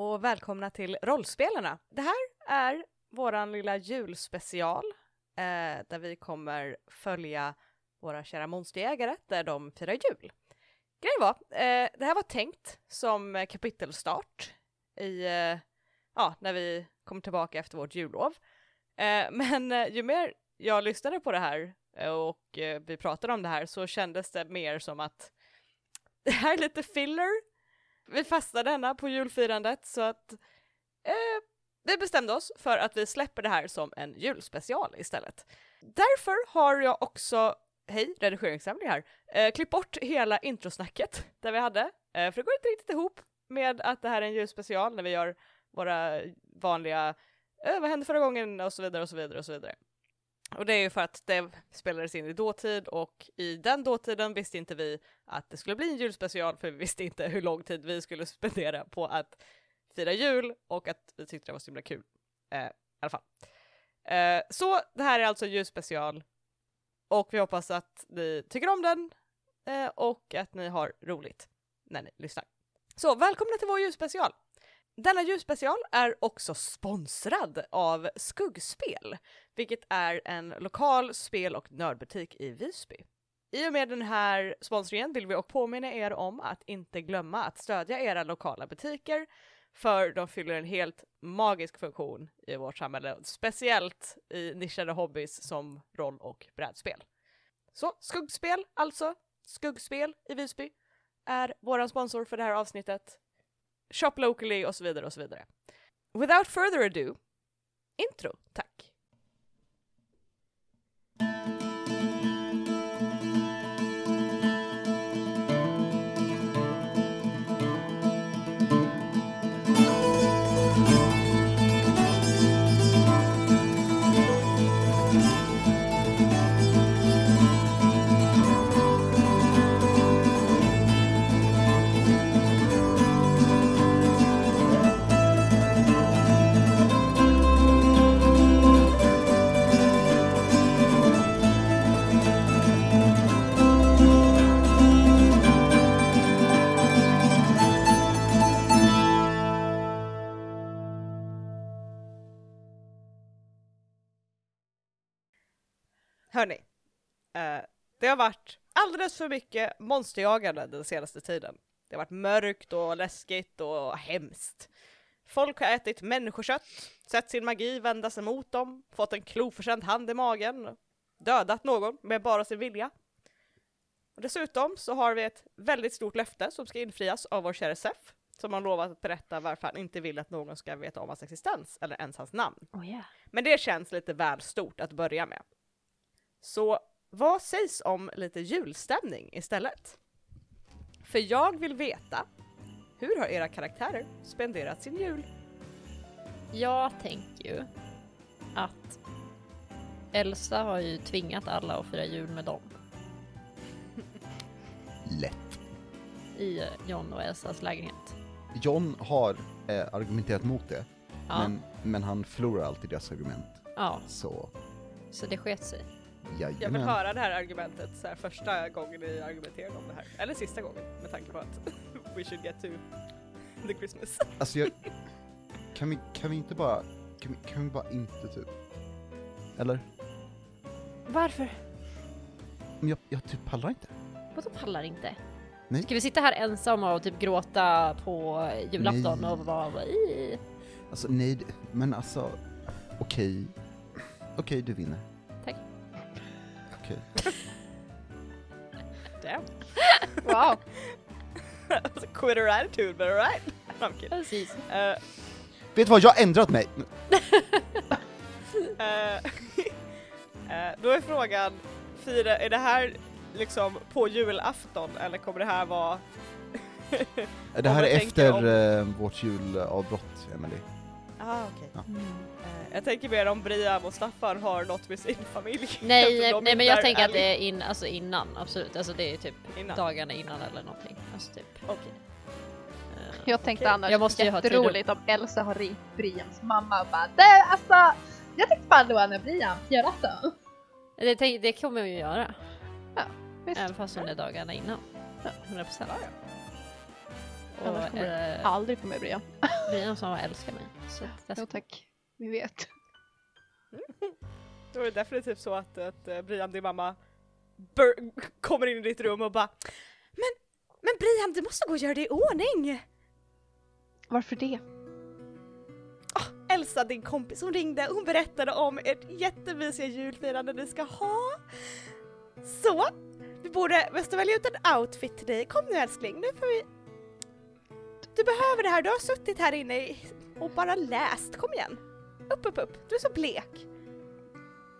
och välkomna till Rollspelarna. Det här är våran lilla julspecial eh, där vi kommer följa våra kära monsterjägare där de firar jul. Grejen var, eh, det här var tänkt som kapitelstart i, eh, ja, när vi kommer tillbaka efter vårt jullov. Eh, men eh, ju mer jag lyssnade på det här eh, och eh, vi pratade om det här så kändes det mer som att det här är lite filler. Vi fastnade denna på julfirandet så att eh, vi bestämde oss för att vi släpper det här som en julspecial istället. Därför har jag också, hej redigeringssamling här, eh, klippt bort hela introsnacket där vi hade, eh, för det går inte riktigt ihop med att det här är en julspecial när vi gör våra vanliga eh, vad hände förra gången och så vidare och så vidare och så vidare. Och det är ju för att det spelades in i dåtid och i den dåtiden visste inte vi att det skulle bli en julspecial för vi visste inte hur lång tid vi skulle spendera på att fira jul och att vi tyckte det var så himla kul. Eh, I alla fall. Eh, så det här är alltså en julspecial och vi hoppas att ni tycker om den eh, och att ni har roligt när ni lyssnar. Så välkomna till vår julspecial! Denna julspecial är också sponsrad av Skuggspel, vilket är en lokal spel och nördbutik i Visby. I och med den här sponsringen vill vi också påminna er om att inte glömma att stödja era lokala butiker, för de fyller en helt magisk funktion i vårt samhälle, speciellt i nischade hobbys som roll och brädspel. Så Skuggspel alltså, Skuggspel i Visby, är våran sponsor för det här avsnittet shop locally och så vidare och så vidare. Without further ado, intro, tack. Hörni, eh, det har varit alldeles för mycket monsterjagande den senaste tiden. Det har varit mörkt och läskigt och hemskt. Folk har ätit människokött, sett sin magi vända sig mot dem, fått en kloförsänd hand i magen, dödat någon med bara sin vilja. Och dessutom så har vi ett väldigt stort löfte som ska infrias av vår kära Sef, som har lovat att berätta varför han inte vill att någon ska veta om hans existens eller ens hans namn. Oh yeah. Men det känns lite väl stort att börja med. Så vad sägs om lite julstämning istället? För jag vill veta, hur har era karaktärer spenderat sin jul? Jag tänker ju att Elsa har ju tvingat alla att fira jul med dem Lätt. i eh, John och Elsas lägenhet. John har eh, argumenterat mot det, Ja, men, men han förlorar alltid deras argument. ja, Så, så det sket sig. Jag vill jajamän. höra det här argumentet så här, första gången ni argumenterade om det här. Eller sista gången med tanke på att we should get to the Christmas. Alltså jag, kan vi, kan vi inte bara, kan vi, kan vi bara inte typ, eller? Varför? Men jag, jag typ pallar inte. Vadå pallar inte? Nej. Ska vi sitta här ensamma och typ gråta på julafton Nej. och vara i? Alltså nej, men alltså, okej. Okej, du vinner. Okej. Damn. Wow. alltså, quitter attitude but alright. I'm kidding. Precis. Eh, Vet du vad, jag har ändrat mig! Eh, då är frågan, fira, är det här liksom på julafton eller kommer det här vara... Det här är efter du eh, vårt julavbrott, Emily. Ah, okej. Ja. Eh, jag tänker mer om Brian och Staffan har något med sin familj. Nej, nej men jag tänker att det är in, alltså innan, absolut. Alltså det är typ innan. dagarna innan eller någonting. Alltså typ. Okej. eh, Jag tänkte Okej. annars Jag måste jätteroligt om Elsa har ringt Brians mamma och bara "Det, alltså, jag tänkte bara låna Brian till julafton. det, det kommer vi ju göra. Visst. Även fast hon är dagarna innan. 100%. Och Annars kommer eh, Aldrig få med Brian. Brian sa älskar mig. Så det Jo tack, vi vet. Då är det definitivt så att, att eh, Brian, din mamma, bur- kommer in i ditt rum och bara Men, men Brian, du måste gå och göra det i ordning! Varför det? Elsa, din kompis, hon ringde och hon berättade om ert jättemysiga julfirande ni ska ha. Så, vi borde, måste välja ut en outfit till dig. Kom nu älskling, nu får vi... Du behöver det här, du har suttit här inne och bara läst. Kom igen. Upp, upp, upp. Du är så blek.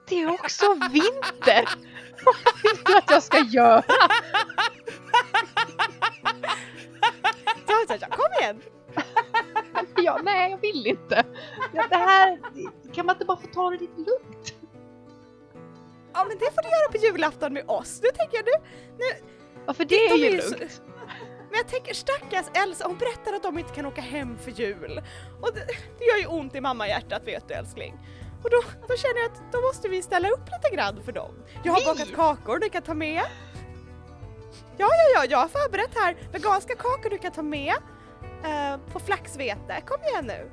Det är också vinter! Vad vill du att jag ska göra? Ja, ja, ja, kom igen! Ja, nej, jag vill inte. Ja, det här, kan man inte bara få ta det lite lugnt? Ja men det får du göra på julafton med oss. Nu tänker jag nu, Ja, för det är De är ju ju så- lugnt. Men jag tänker stackars Elsa, hon berättar att de inte kan åka hem för jul. Och det, det gör ju ont i mammahjärtat vet du älskling. Och då, då känner jag att då måste vi ställa upp lite grann för dem. Jag har Vi? bakat kakor du kan ta med. Ja, ja, ja, jag har förberett här veganska kakor du kan ta med. eh, på flaxvete, kom igen nu.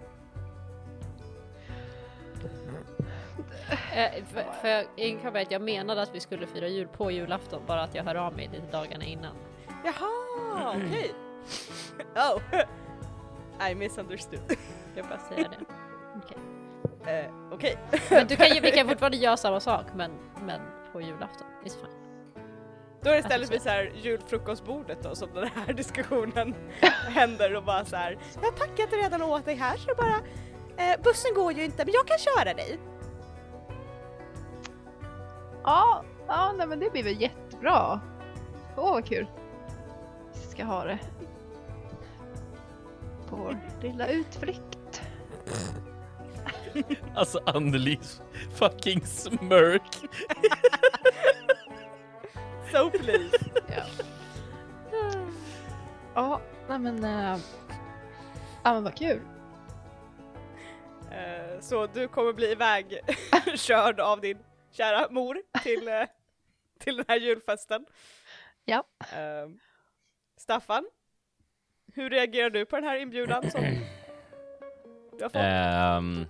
Eh, för, för jag inkabbar att jag menade att vi skulle fira jul på julafton, bara att jag hör av mig lite dagarna innan. Jaha, okej. Oh, I misunderstood. Jag bara säga det. Okej. Okej. Men du kan, ju- vi kan fortfarande göra samma sak, men, men på julafton. It's fine. Då är det istället vid så här julfrukostbordet då som den här diskussionen händer och bara så här. Jag tackar att du redan åt dig här så det bara eh, bussen går ju inte men jag kan köra dig. Ja, ja nej, men det blir väl jättebra. Åh, vad kul. Vi ska ha det. På vår lilla utflykt. Alltså Annelies fucking smirk. So please. Ja. Ja, nej men... äh, Ja men vad kul. Eh, så du kommer bli iväg körd av din kära mor till, eh, till den här julfesten. Ja. Eh, Staffan, hur reagerar du på den här inbjudan som du har fått? Ehm,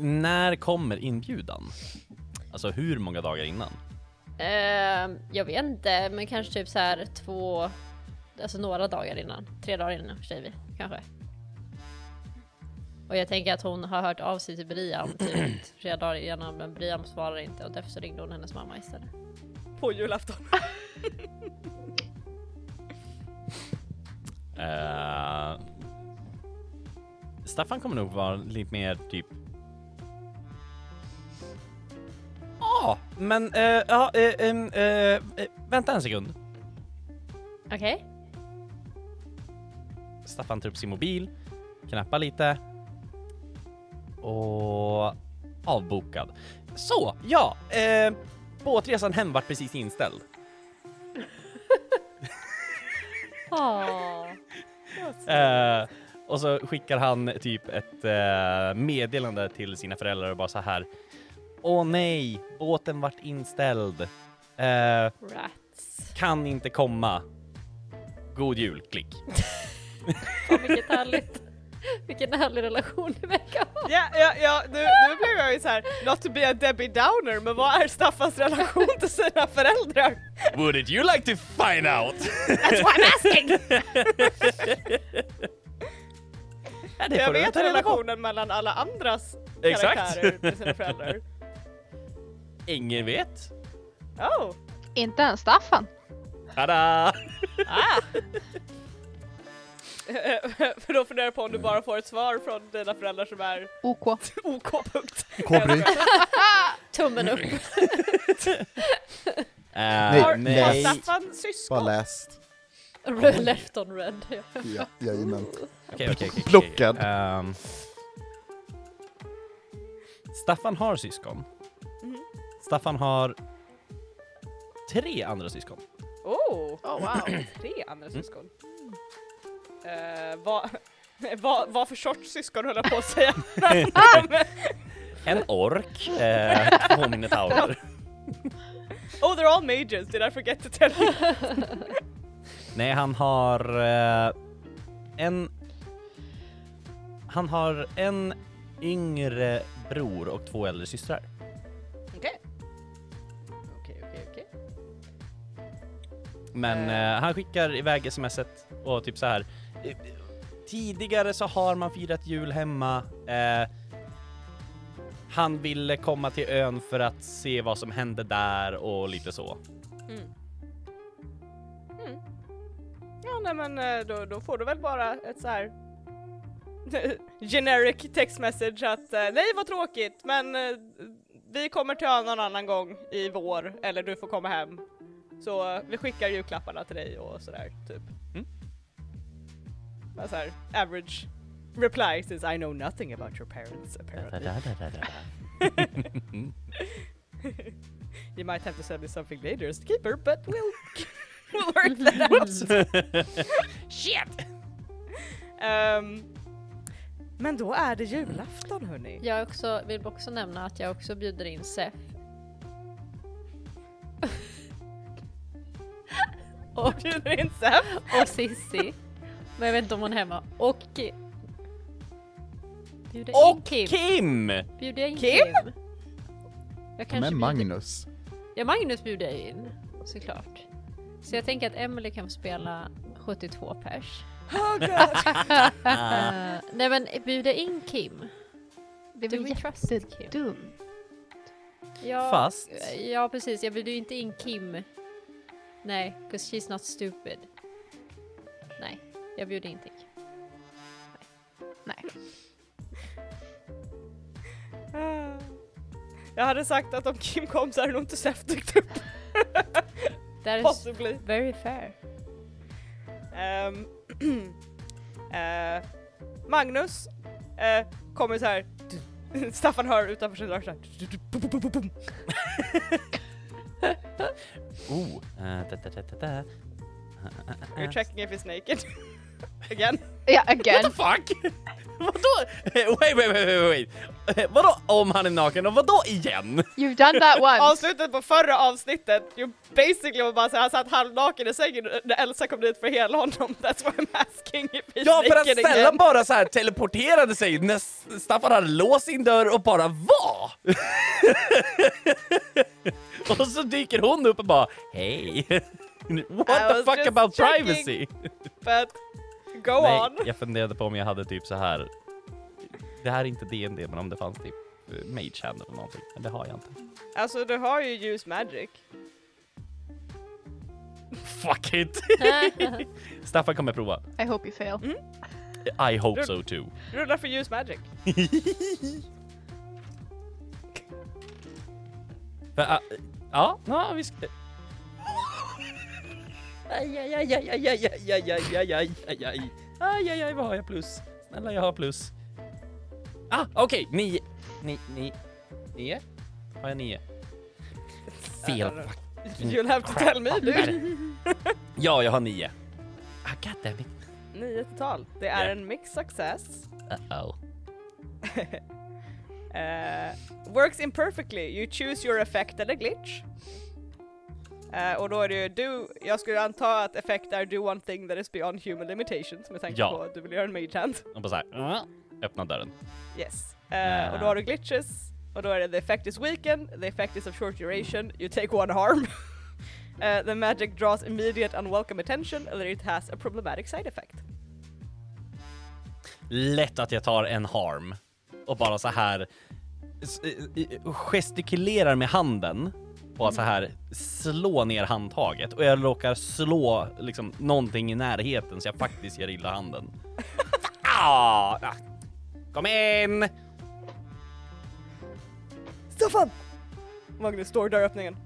när kommer inbjudan? Alltså hur många dagar innan? Ehm, jag vet inte, men kanske typ så här två, alltså några dagar innan. Tre dagar innan säger vi, kanske. Och jag tänker att hon har hört av sig till Brian typ flera dagar innan, men Brian svarar inte och därför så ringde hon hennes mamma istället. På julafton. Eh, Staffan kommer nog vara lite mer typ... Ja, ah, men eh, ja, eh, eh, vänta en sekund. Okej? Staffan tar upp sin mobil, knappar lite och avbokad. Så, ja, eh, båtresan hem vart precis inställd. Ah. Eh, och så skickar han typ ett eh, meddelande till sina föräldrar och bara så här. Åh nej, båten vart inställd. Rats. kan inte komma. God jul, klick. Fan vilket härligt. Vilken härlig relation ni verkar ha. Ja, ja, ja, nu, nu blev jag ju så här, not to be a Debbie Downer, men vad är Staffans relation till sina föräldrar? Wouldn't you like to find out? That's what I'm asking! ja, det Jag du vet relationen mellan alla andras Exakt. karaktärer till sina föräldrar. Ingen vet. Oh! Inte ens Staffan. Tada! Ah. För då funderar jag på om du bara får ett svar från dina föräldrar som är OK. OK punkt. Kobry. Tummen upp. Eh, Nej, Har, nej. har nej. Staffan Bara syskon? läst. Red left on red. Ja. Ja, jajamän. Okej, okej, okej. Plockad. Ehm, Staffan har syskon. Mhm. Staffan har tre andra syskon. Oh! Oh wow. Tre andra Mm. syskon. Uh, vad, vad, vad för sorts syskon höll jag på att säga? En ork, eh, två minotaurer. oh, they're all mages, did I forget to tell you? Nej, han har eh, en... Han har en yngre bror och två äldre systrar. Okej. Okej, okej, okej. Men Eh. eh, han skickar iväg smset och typ så här. Tidigare så har man firat jul hemma. Eh, han ville komma till ön för att se vad som hände där och lite så. Mm. Mm. Ja, nej men eh, då, då får du väl bara ett så här generic text message att eh, nej vad tråkigt men eh, vi kommer till ön någon annan gång i vår eller du får komma hem. Så vi skickar julklapparna till dig och sådär typ. Bara så här average reply since I know nothing about your parents apparently. You might have to send me something later as the keeper but we'll, we'll work that out. Shit! Ehm, men då är det julafton hörni. Jag också, vill också nämna att jag också bjuder in Sef. Och bjuder in Sam. och Sissi. Men jag vet inte om hon är hemma. Och... Bjuder in Och Kim. Kim! Bjuder jag in Kim? Kim? Jag kanske Men bjuder- Magnus. Ja, Magnus bjuder jag in. Såklart. Så jag tänker att Emily kan få spela 72 pers. Oh God. Nej men bjuda in Kim. Det Kim? jättedumt. Ja, Fast- Ja precis, jag bjuder ju inte in Kim. Nej, 'cause she's not stupid. Nej, jag bjuder inte in Kim. Nej. Ah. Jag hade sagt att om Kim kom så hade nog inte Sef dykt upp. That is Possibly. very fair. Ehm, eh, Magnus eh, kommer så här. Staffan hör utanför sin dörr så här. Oh. eh, da, da, da, da, da. You're checking if he's naked. Again. Ja, What again. the fuck? vadå? Wait, wait, wait, wait, wait. Vadå om han är naken och vadå igen? You've done that once. Avslutet på förra avsnittet, you basically var bara så han satt halvnaken i sängen när Elsa kom dit för att hela honom. That's why I'm asking if he's Ja, för att Stellan again. bara så här teleporterade sig när Staffan hade låst sin dörr och bara var. och så dyker hon upp och bara hej. What I the fuck about checking. privacy? But go Nej, on. jag funderade på om jag hade typ så här. Det här är inte D&D men om det fanns typ eh, Mage Hand eller någonting. Men det har jag inte. Alltså du har ju use magic. Fuck it! Staffan kommer prova. I hope you fail. I hope so too. Rulla för use magic. För, ah, ja, ja, vi ska... Aj, aj, aj, aj, aj, aj, aj, aj, aj, aj, aj, aj, aj, aj, aj, vad har jag plus? Snälla, jag har plus. Ah, okej, nio, ni, ni, nio? Har jag nio? Fel. You'll have to tell me dude. Ja, jag har nio. Ah, goddammit. Nio total. Det är Ja. en mix success. Uh-oh. Eh, works imperfectly. You choose your effect eller glitch. Eh, och då är det ju du, jag skulle anta att effekt är do one thing that is beyond human limitations med tanke Ja. på att du vill göra en mage hand. Och bara såhär, uh, öppna dörren. Yes. Eh, och då har du glitches, och då är det the effect is weakened, the effect is of short duration, you take one harm. Eh, the magic draws immediate unwelcome attention, or it has a problematic side effect. lätt att jag tar en harm och bara så här gestikulerar med handen och så här slå ner handtaget och jag råkar slå liksom någonting i närheten så jag faktiskt gör illa handen. ah, ah. Kom in! Staffan! Magnus står i dörröppningen.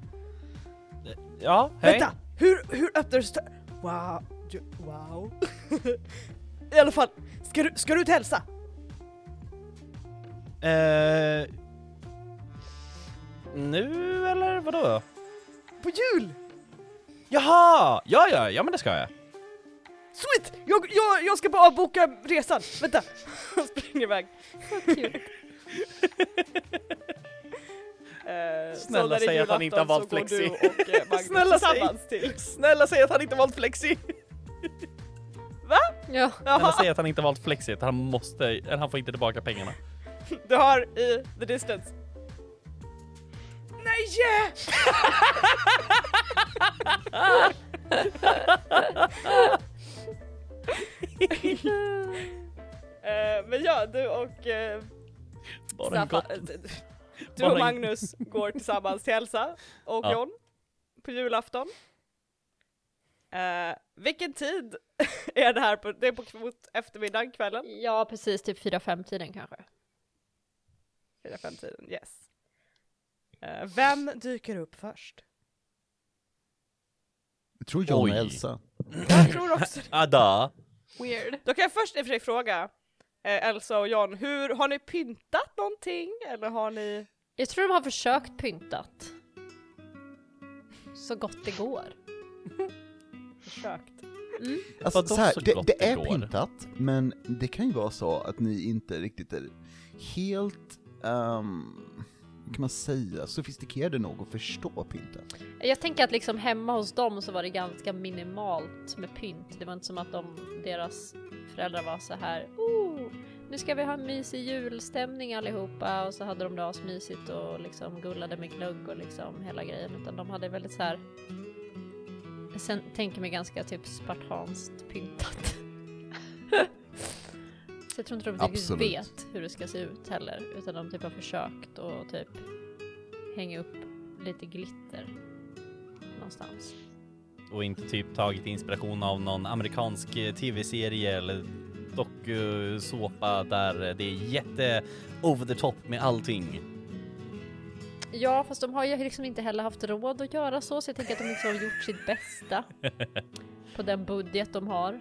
Ja, hej. Vänta! Hur, hur öppnades dörren? Wow. Du, wow. I alla fall, ska du, ska du ut och hälsa? Eh, nu eller vadå? På jul! Jaha! Ja, ja, ja men det ska jag. Sweet! Jag, jag, jag ska bara boka resan. Vänta! Han springer iväg. Eh, så Snälla säg att han inte har valt flexi. eh, Snälla säg. till. Snälla säg att han inte valt flexi! Ja. Snälla säg att han inte valt flexi, att han måste, eller han får inte tillbaka pengarna. du har i the distance. Nej! Eh, men ja, du och eh, Bara en Staffan, gott. du och Magnus går tillsammans till Elsa och Ja. John på julafton. Eh, vilken tid är det här? På, det är på mot eftermiddagen, kvällen? ja, precis. Typ 4-5 tiden kanske. 4-5 tiden, yes. Eh, vem dyker upp först? Jag tror John Oj. och Elsa. Jag tror också Ada! Weird. Då kan jag först i och för sig fråga eh, Elsa och John, hur, har ni pyntat någonting? Eller har ni... Jag tror de har försökt pyntat. Så gott det går. försökt? Alltså, Vadå så här, det, det det är pyntat, men det kan ju vara så att ni inte riktigt är helt, um, kan man säga, sofistikerade nog att förstå pynten. Jag tänker att liksom hemma hos dem så var det ganska minimalt med pynt. Det var inte som att de, deras föräldrar var så här, oh, nu ska vi ha en mysig julstämning allihopa och så hade de det asmysigt och liksom gullade med glögg och liksom hela grejen utan de hade väldigt så här. Sen tänker mig ganska typ spartanskt pyntat. så jag tror inte de riktigt Absolut. vet hur det ska se ut heller utan de typ har försökt och typ hänga upp lite glitter någonstans. Och inte typ tagit inspiration av någon amerikansk eh, tv-serie eller dokusåpa där det är jätte over the top med allting. Ja, fast de har ju liksom inte heller haft råd att göra så, så jag tänker att de liksom har gjort sitt bästa på den budget de har.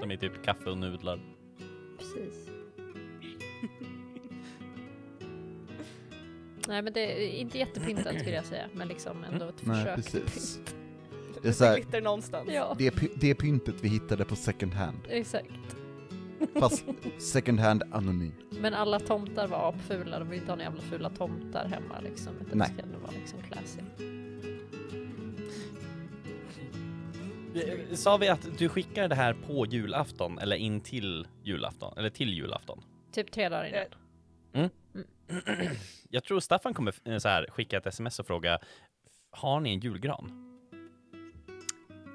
Som är typ kaffe och nudlar. Precis. Nej, men det är inte jättepyntat skulle jag säga, men liksom ändå ett Nej, försök till precis. pynt. Det är, så här, glitter någonstans. Ja, det, är, py- det är pyntet vi hittade på second hand, exakt. fast second hand anonym. Men alla tomtar var apfula, de vill inte ha några jävla fula tomtar hemma liksom. Utan Nej. det ska ändå vara liksom classy. Sa vi att du skickar det här på julafton eller in till julafton? Eller till julafton? Typ tre dagar innan. Eh, Jag tror Staffan kommer eh, så här, skicka ett sms och fråga Har ni en julgran?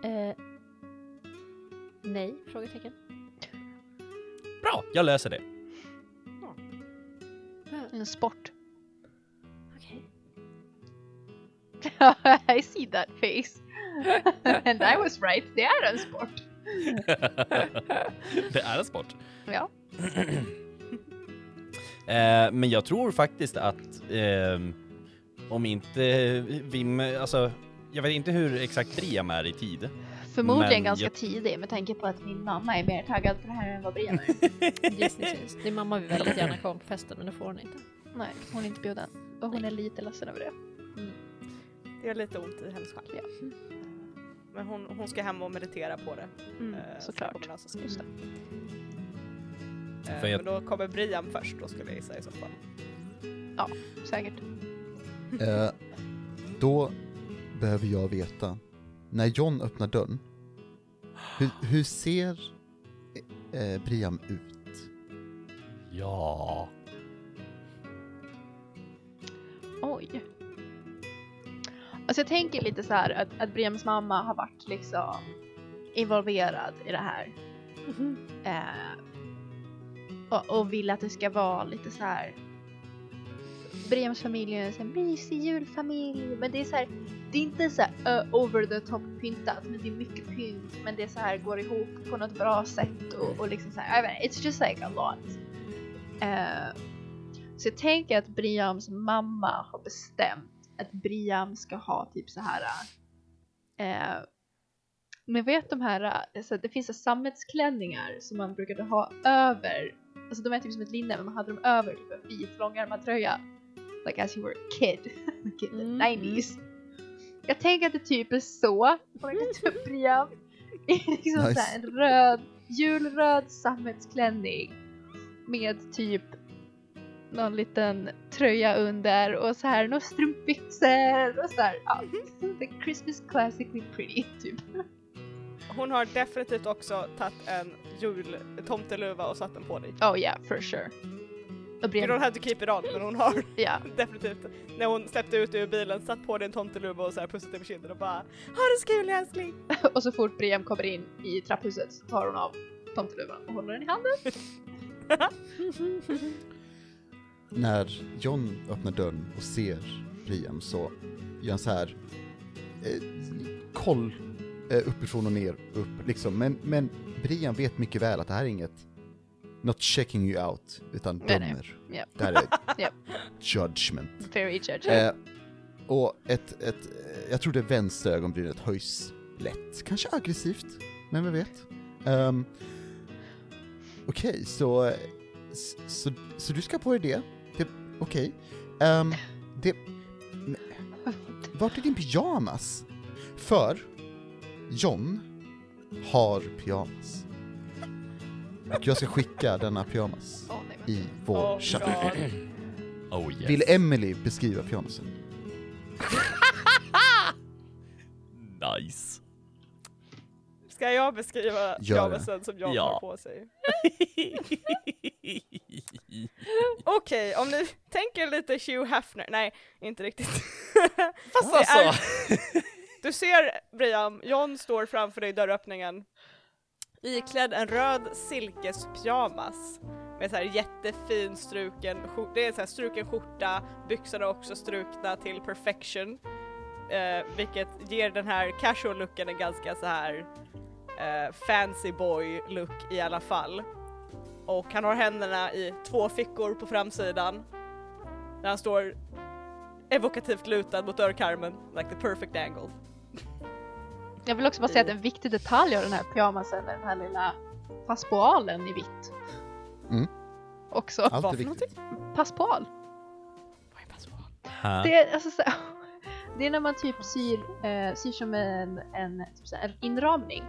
Eh, nej? Frågetecken. Bra, jag löser det. En sport. I see that face. And I was right, det är en sport. det är en sport. Ja. Eh, men jag tror faktiskt att ehm, om inte Vim, alltså jag vet inte hur exakt Briam är i tid. Förmodligen ganska jag- tidig med tanke på att min mamma är mer taggad på det här än vad Brian är. Gissningsvis. Din mamma vill väldigt gärna komma på festen men det får hon inte. Nej, hon är inte bjuden. Och hon är lite ledsen över det. Det gör lite ont i hennes själ. Ja. Men hon, hon ska hem och meditera på det. Mm, eh, så såklart. kommer det lösa sig. Just det. Eh, Men då kommer Brian först då skulle jag gissa i så fall. Säkert. Eh, då behöver jag veta, när John öppnar dörren, hur, hur ser eh, Briam ut? Ja. Oj. Alltså jag tänker lite så här att, att Briams mamma har varit liksom involverad i det här. Eh, och, och vill att det ska vara lite så här. Briams familj är en sån mysig julfamilj men det är så här, det är inte så här uh, over the top pyntat men det är mycket pynt men det är så här går ihop på något bra sätt och, och liksom så här, vet inte, it's just like a lot. Eh, så jag tänker att Briams mamma har bestämt att Briam ska ha typ så här. Eh, ni vet de här, eh, så det finns så sammetsklänningar som man brukade ha över, alltså de är typ som ett linne men man hade dem över typ en vit långärmad tröja. Like as you were a kid, like in the Mm. 90s. Jag tänker att det typ är så, typ Briam i liksom Nice. så en röd, julröd sammetsklänning med typ någon liten tröja under och så här några strumpbyxor och så här. Ja, the Christmas classically pretty typ. Hon har definitivt också tagit en jul tomteluva och satt den på dig. Oh yeah, for sure. You don't have to keep it on, men hon har ja. definitivt, när hon släppte ut ur bilen, satt på dig en tomteluva och så här pussade på kinden och bara Ha det så kul älskling! Och så fort Brian kommer in i trapphuset så tar hon av tomteluvan och håller den i handen. När John öppnar dörren och ser Briam så gör han så här eh, koll eh, uppifrån och ner, upp liksom. Men, men Brian vet mycket väl att det här är inget not checking you out, utan Nej, nej. dömer. Japp. Det här är Japp. judgment. Very judgy. Eh, och ett, ett, jag tror det vänstra ögonbrynet höjs lätt, kanske aggressivt, men vem vet. Um, Okej, så, eh, s- så, så du ska på dig det? Det Okej. Ehm, det... Vart är din pyjamas? För John har pyjamas. Och jag ska skicka denna pyjamas nej, i vår Oh chatt. Oh yes. Vill Emily beskriva pyjamasen? Nice. Ska jag beskriva pyjamasen som jag Ja. har på sig? Okej, om ni tänker lite Hugh Hefner, nej inte riktigt. Fast Det är- alltså. Du ser Brian, John står framför dig i dörröppningen iklädd en röd silkespyjamas med så här jättefin struken skjorta, det är så här struken skjorta, byxorna också strukna till perfection. Eh, vilket ger den här casual looken en ganska så här eh, fancy boy look i alla fall. Och han har händerna i två fickor på framsidan. Där han står evokativt lutad mot dörrkarmen, like the perfect angle. Jag vill också bara säga att en viktig detalj av den här pyjamasen är den här lilla paspoalen i vitt. Mm. Också. Allt är viktigt. Paspoal. Vad är password? Ha? Det är, alltså, så, det är när man typ syr, eh, syr som en, en, typ så här, en inramning.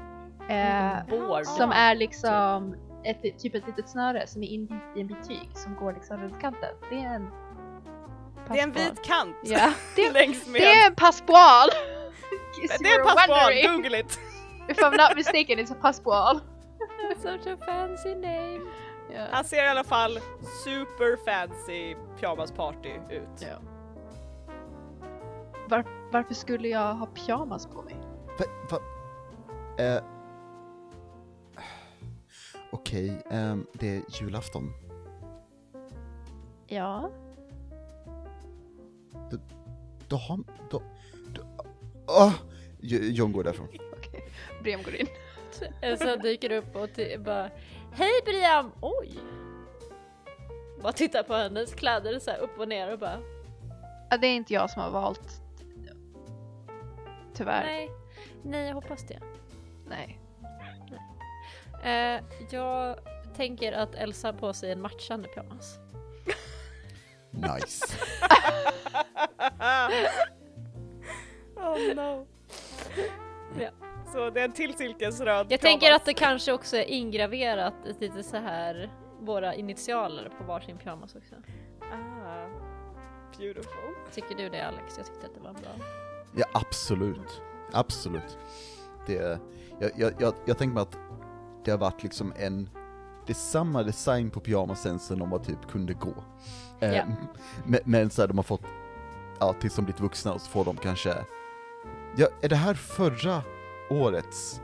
Eh, Bård. som är liksom ett, typ ett litet snöre som är invikt i en bit tyg som går liksom runt kanten. Det är en Det är en vit kant Ja, det, längs med. det är en paspoal! Case det är en wondering. google it! If I'm not mistaken it's a paspoal. Such a fancy name. Ja. Han ser i alla fall super fancy pyjamas party ut. Ja. Var, varför skulle jag ha pyjamas på mig? Va, va, eh, Okej, ehm, det är julafton. Ja. Då har... Då, då, åh! J- John går därifrån. Okej. Brem går in. Elsa dyker upp och bara Hej Briam! Oj! Bara tittar på hennes kläder så här upp och ner och bara Ja, det är inte jag som har valt. Tyvärr. Nej, nej jag hoppas det. Nej. Eh, jag tänker att Elsa har på sig en matchande pyjamas. Nice. oh no. Ja. Så det är en till silkesröd Jag tänker att det kanske också är ingraverat lite så här våra initialer på varsin pyjamas också. Ah, beautiful. Tycker du det Alex? Jag tyckte att det var bra. Ja, absolut. Absolut. Det, jag, jag, jag, jag tänker mig att det har varit liksom en, det är samma design på pyjamasen sen de var typ kunde gå. Ja. Men, men så här, de har fått, ja, tills de blivit vuxna och så får de kanske, ja, är det här förra årets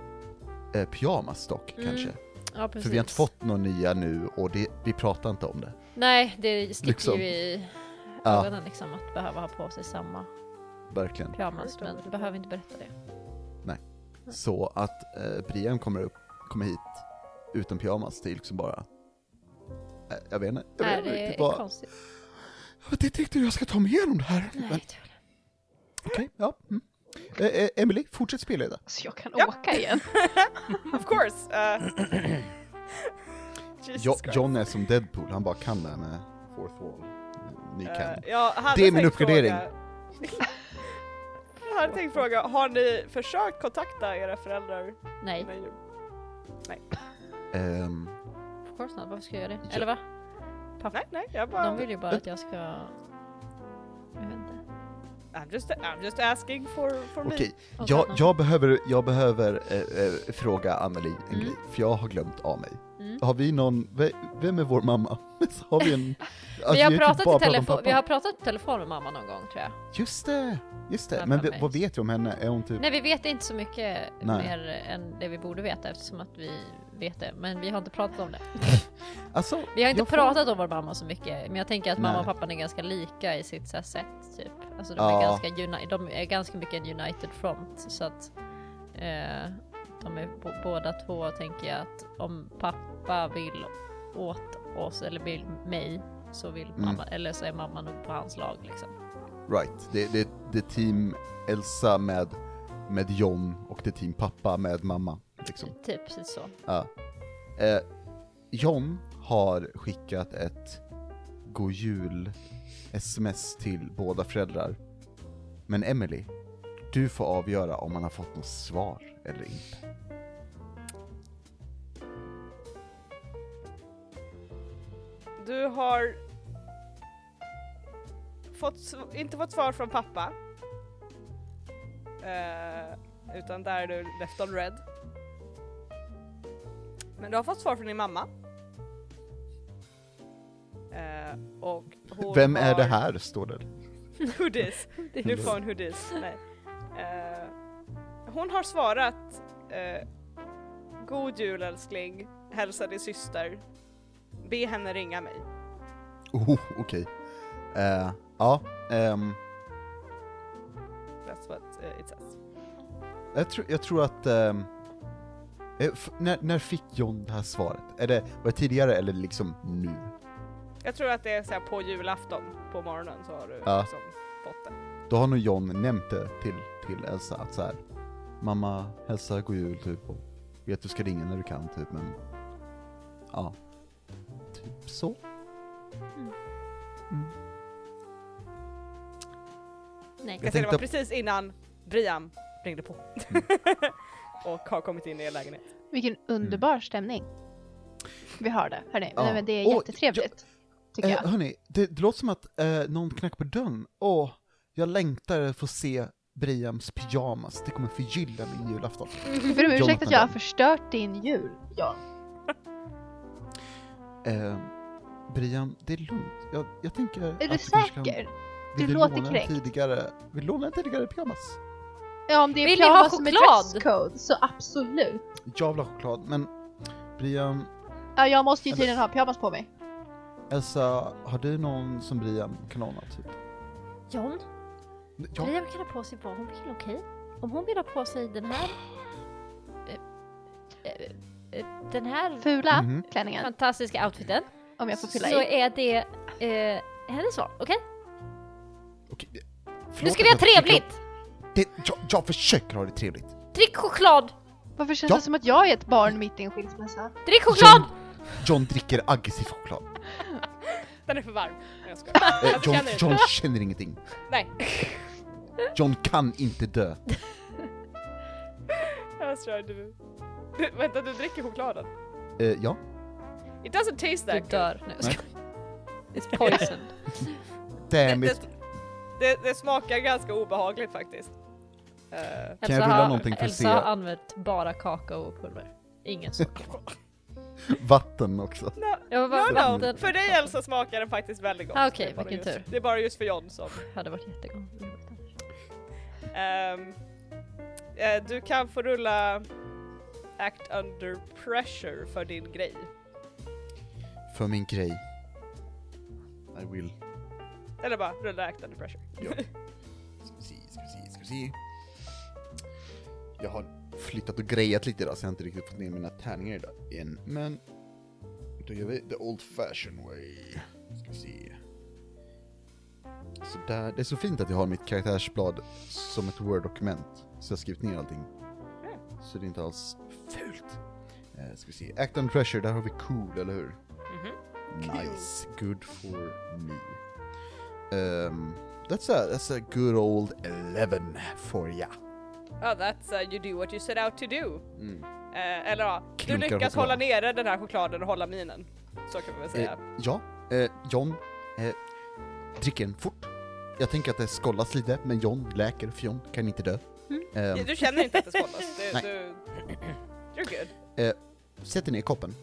eh, pyjamas dock Mm, kanske? Ja. För vi har inte fått några nya nu och det, vi pratar inte om det. Nej, det sticker Liksom. ju i Ja. ögonen liksom att behöva ha på sig samma Verkligen. pyjamas men du behöver inte berätta det. Så att eh, Brian kommer, upp, kommer hit utan pyjamas, det är liksom bara... Eh, jag vet inte. Jag Nej, vet inte det riktigt är vad... konstigt. Jag vet inte riktigt hur jag ska ta mig igenom det här. Nej, Men okej, ja. Mm. Eh, eh, Emily, fortsätt spelleda. Så jag kan Ja. åka igen. Of course! Uh, Jo. John är som Deadpool, han bara kan det här med fourth wall. Ny Eh, kan. jag hade Det är min uppgradering. Fråga... jag hade tänkt fråga, har ni försökt kontakta era föräldrar Nej, innan jul? Ehm, of course not. Varför ska jag göra det? Ja. Eller va? Pappa, Nej, nej, jag bara... de vill ju bara att jag ska... Jag vet inte. I'm just, I'm just asking for, for me. Okej, jag, jag behöver, jag behöver eh, eh, fråga Anneli en Mm. grej, för jag har glömt av mig. Har vi någon, ve- vem är vår mamma? har vi en... alltså, vi, har typ pratat i pratat telefon, vi har pratat i telefon med mamma någon gång tror jag. Just det, just det. Men vi, vad vet vi om henne? Är hon typ... Nej vi vet inte så mycket Nej. mer än det vi borde veta eftersom att vi vet det. Men vi har inte pratat om det. Alltså, Vi har inte jag får- pratat om vår mamma så mycket. Men jag tänker att mamma Nej. och pappan är ganska lika i sitt här sätt typ. Alltså de, Ja. är ganska de är ganska mycket en united front. Så att eh, de är båda två tänker jag att om pappa vill åt oss eller vill mig så vill Mm. mamma, eller så är mamma nog på hans lag liksom. Right, det, det, det är team Elsa med, med John och det är team pappa med mamma. Liksom. Typ precis så. Ja. Eh, John har skickat ett god jul sms till båda föräldrar. Men Emily, du får avgöra om han har fått något svar eller inte. Du har fått, inte fått svar från pappa. Eh, utan där är du left on red. Men du har fått svar från din mamma. Eh, och hon Vem är det här, står det. Who dis? Nu får hon who dis. Nej. Eh, hon har svarat eh, God jul älskling, hälsa din syster. Be henne ringa mig. Oh, okej. Eh, ja, ehm, That's what uh, it says. jag, tror, jag tror att... ehm, eh, f- när, när fick John det här svaret? Är det, var det tidigare eller liksom nu? Jag tror att det är så här på julafton på morgonen så har du Ja. liksom fått det. Då har nog John nämnt det till, till Elsa att så här, Mamma, hälsa god jul typ och vet du ska ringa när du kan typ men Ja Typ så mm. Nej. Jag Jag det var precis innan Brian ringde på. Mm. och har kommit in i er lägenhet. Vilken underbar stämning vi har det. Hörni, Ja. Nej, men det är jättetrevligt. Tycker eh, jag. Hörni, det, det låter som att eh, någon knackar på dörren Åh, jag längtar att få se Briams pyjamas, det kommer förgylla min julafton Jag ber om ursäkt att jag har förstört din jul, John. eh, Brian, det är lugnt, jag, jag tänker Är att du kan- säker? Du låter kränkt. tidigare, vill du låna en tidigare pyjamas? Ja, om det är Vill pyjamas med choklad? dresscode så absolut. Jag vill ha choklad, men Brian, Ja, jag måste ju Eller- tydligen ha pyjamas på mig. Elsa, har du någon som Brian kan låna typ? John? Ja, Brian kan ha på sig vad hon vill, okej? Om hon vill ha på sig den här... eh, eh, eh, den här Fula Mhm. klänningen, fantastiska outfiten. Om jag får fylla Så i. är det eh, hennes val, okej? okej. Nu Förlåt ska vi ha att jag tycker trevligt! Det, jag, jag försöker ha det trevligt. Drick choklad! Varför känns Ja. det som att jag är ett barn mitt i en skilsmässa? Drick choklad! John dricker aggressiv choklad. Den är för varm. Nej, Jag skojar. Eh, John, inte. John känner ingenting. Nej. John kan inte dö. Jag tror du... du... Vänta, du dricker chokladen? Eh, ja, It doesn't taste Du that good. dör nu. Nej. It's poison. damn Det, it. det, det smakar ganska obehagligt faktiskt. Eh, Kan jag rulla har, någonting för att Elsa se? har använt bara kakaopulver. Ingen socker. Vatten också. no, Jag var bara no, vatten. no. För dig Elsa smakar den faktiskt väldigt gott. Ah, okej, Det är bara vilken just, tur. Det är bara just för John som... hade varit jättegott. Ehm, eh, du kan få rulla Act Under Pressure för din grej. För min grej. I will. Eller bara rulla Act Under Pressure. Ja. Ska vi se, ska vi se, ska vi se. Jag har flyttat och grejat lite idag så jag har inte riktigt fått ner mina tärningar idag än. Men då gör vi the old fashion way. Ska vi se. Så där. Det är så fint att jag har mitt karaktärsblad som ett word-dokument. Så jag har skrivit ner allting. Så det är inte alls fult. Eh, ska vi se. Act on Treasure, där har vi cool, eller hur? Mhm. Nice, good for me. Um, that's a that's a good old eleven for ya. Oh, that's uh, you do what you set out to do. Mm. Eh, eller ja, du Klunkar lyckas choklad. hålla nere den här chokladen och hålla minen. Så kan vi väl säga. Eh, ja, Eh, John eh, dricker en fort. Jag tänker att det skollas lite, men John läker, för John kan inte dö. Mm. Ehm, Du känner inte att det skållas? Du, Nej. du, you're good. sätter ner koppen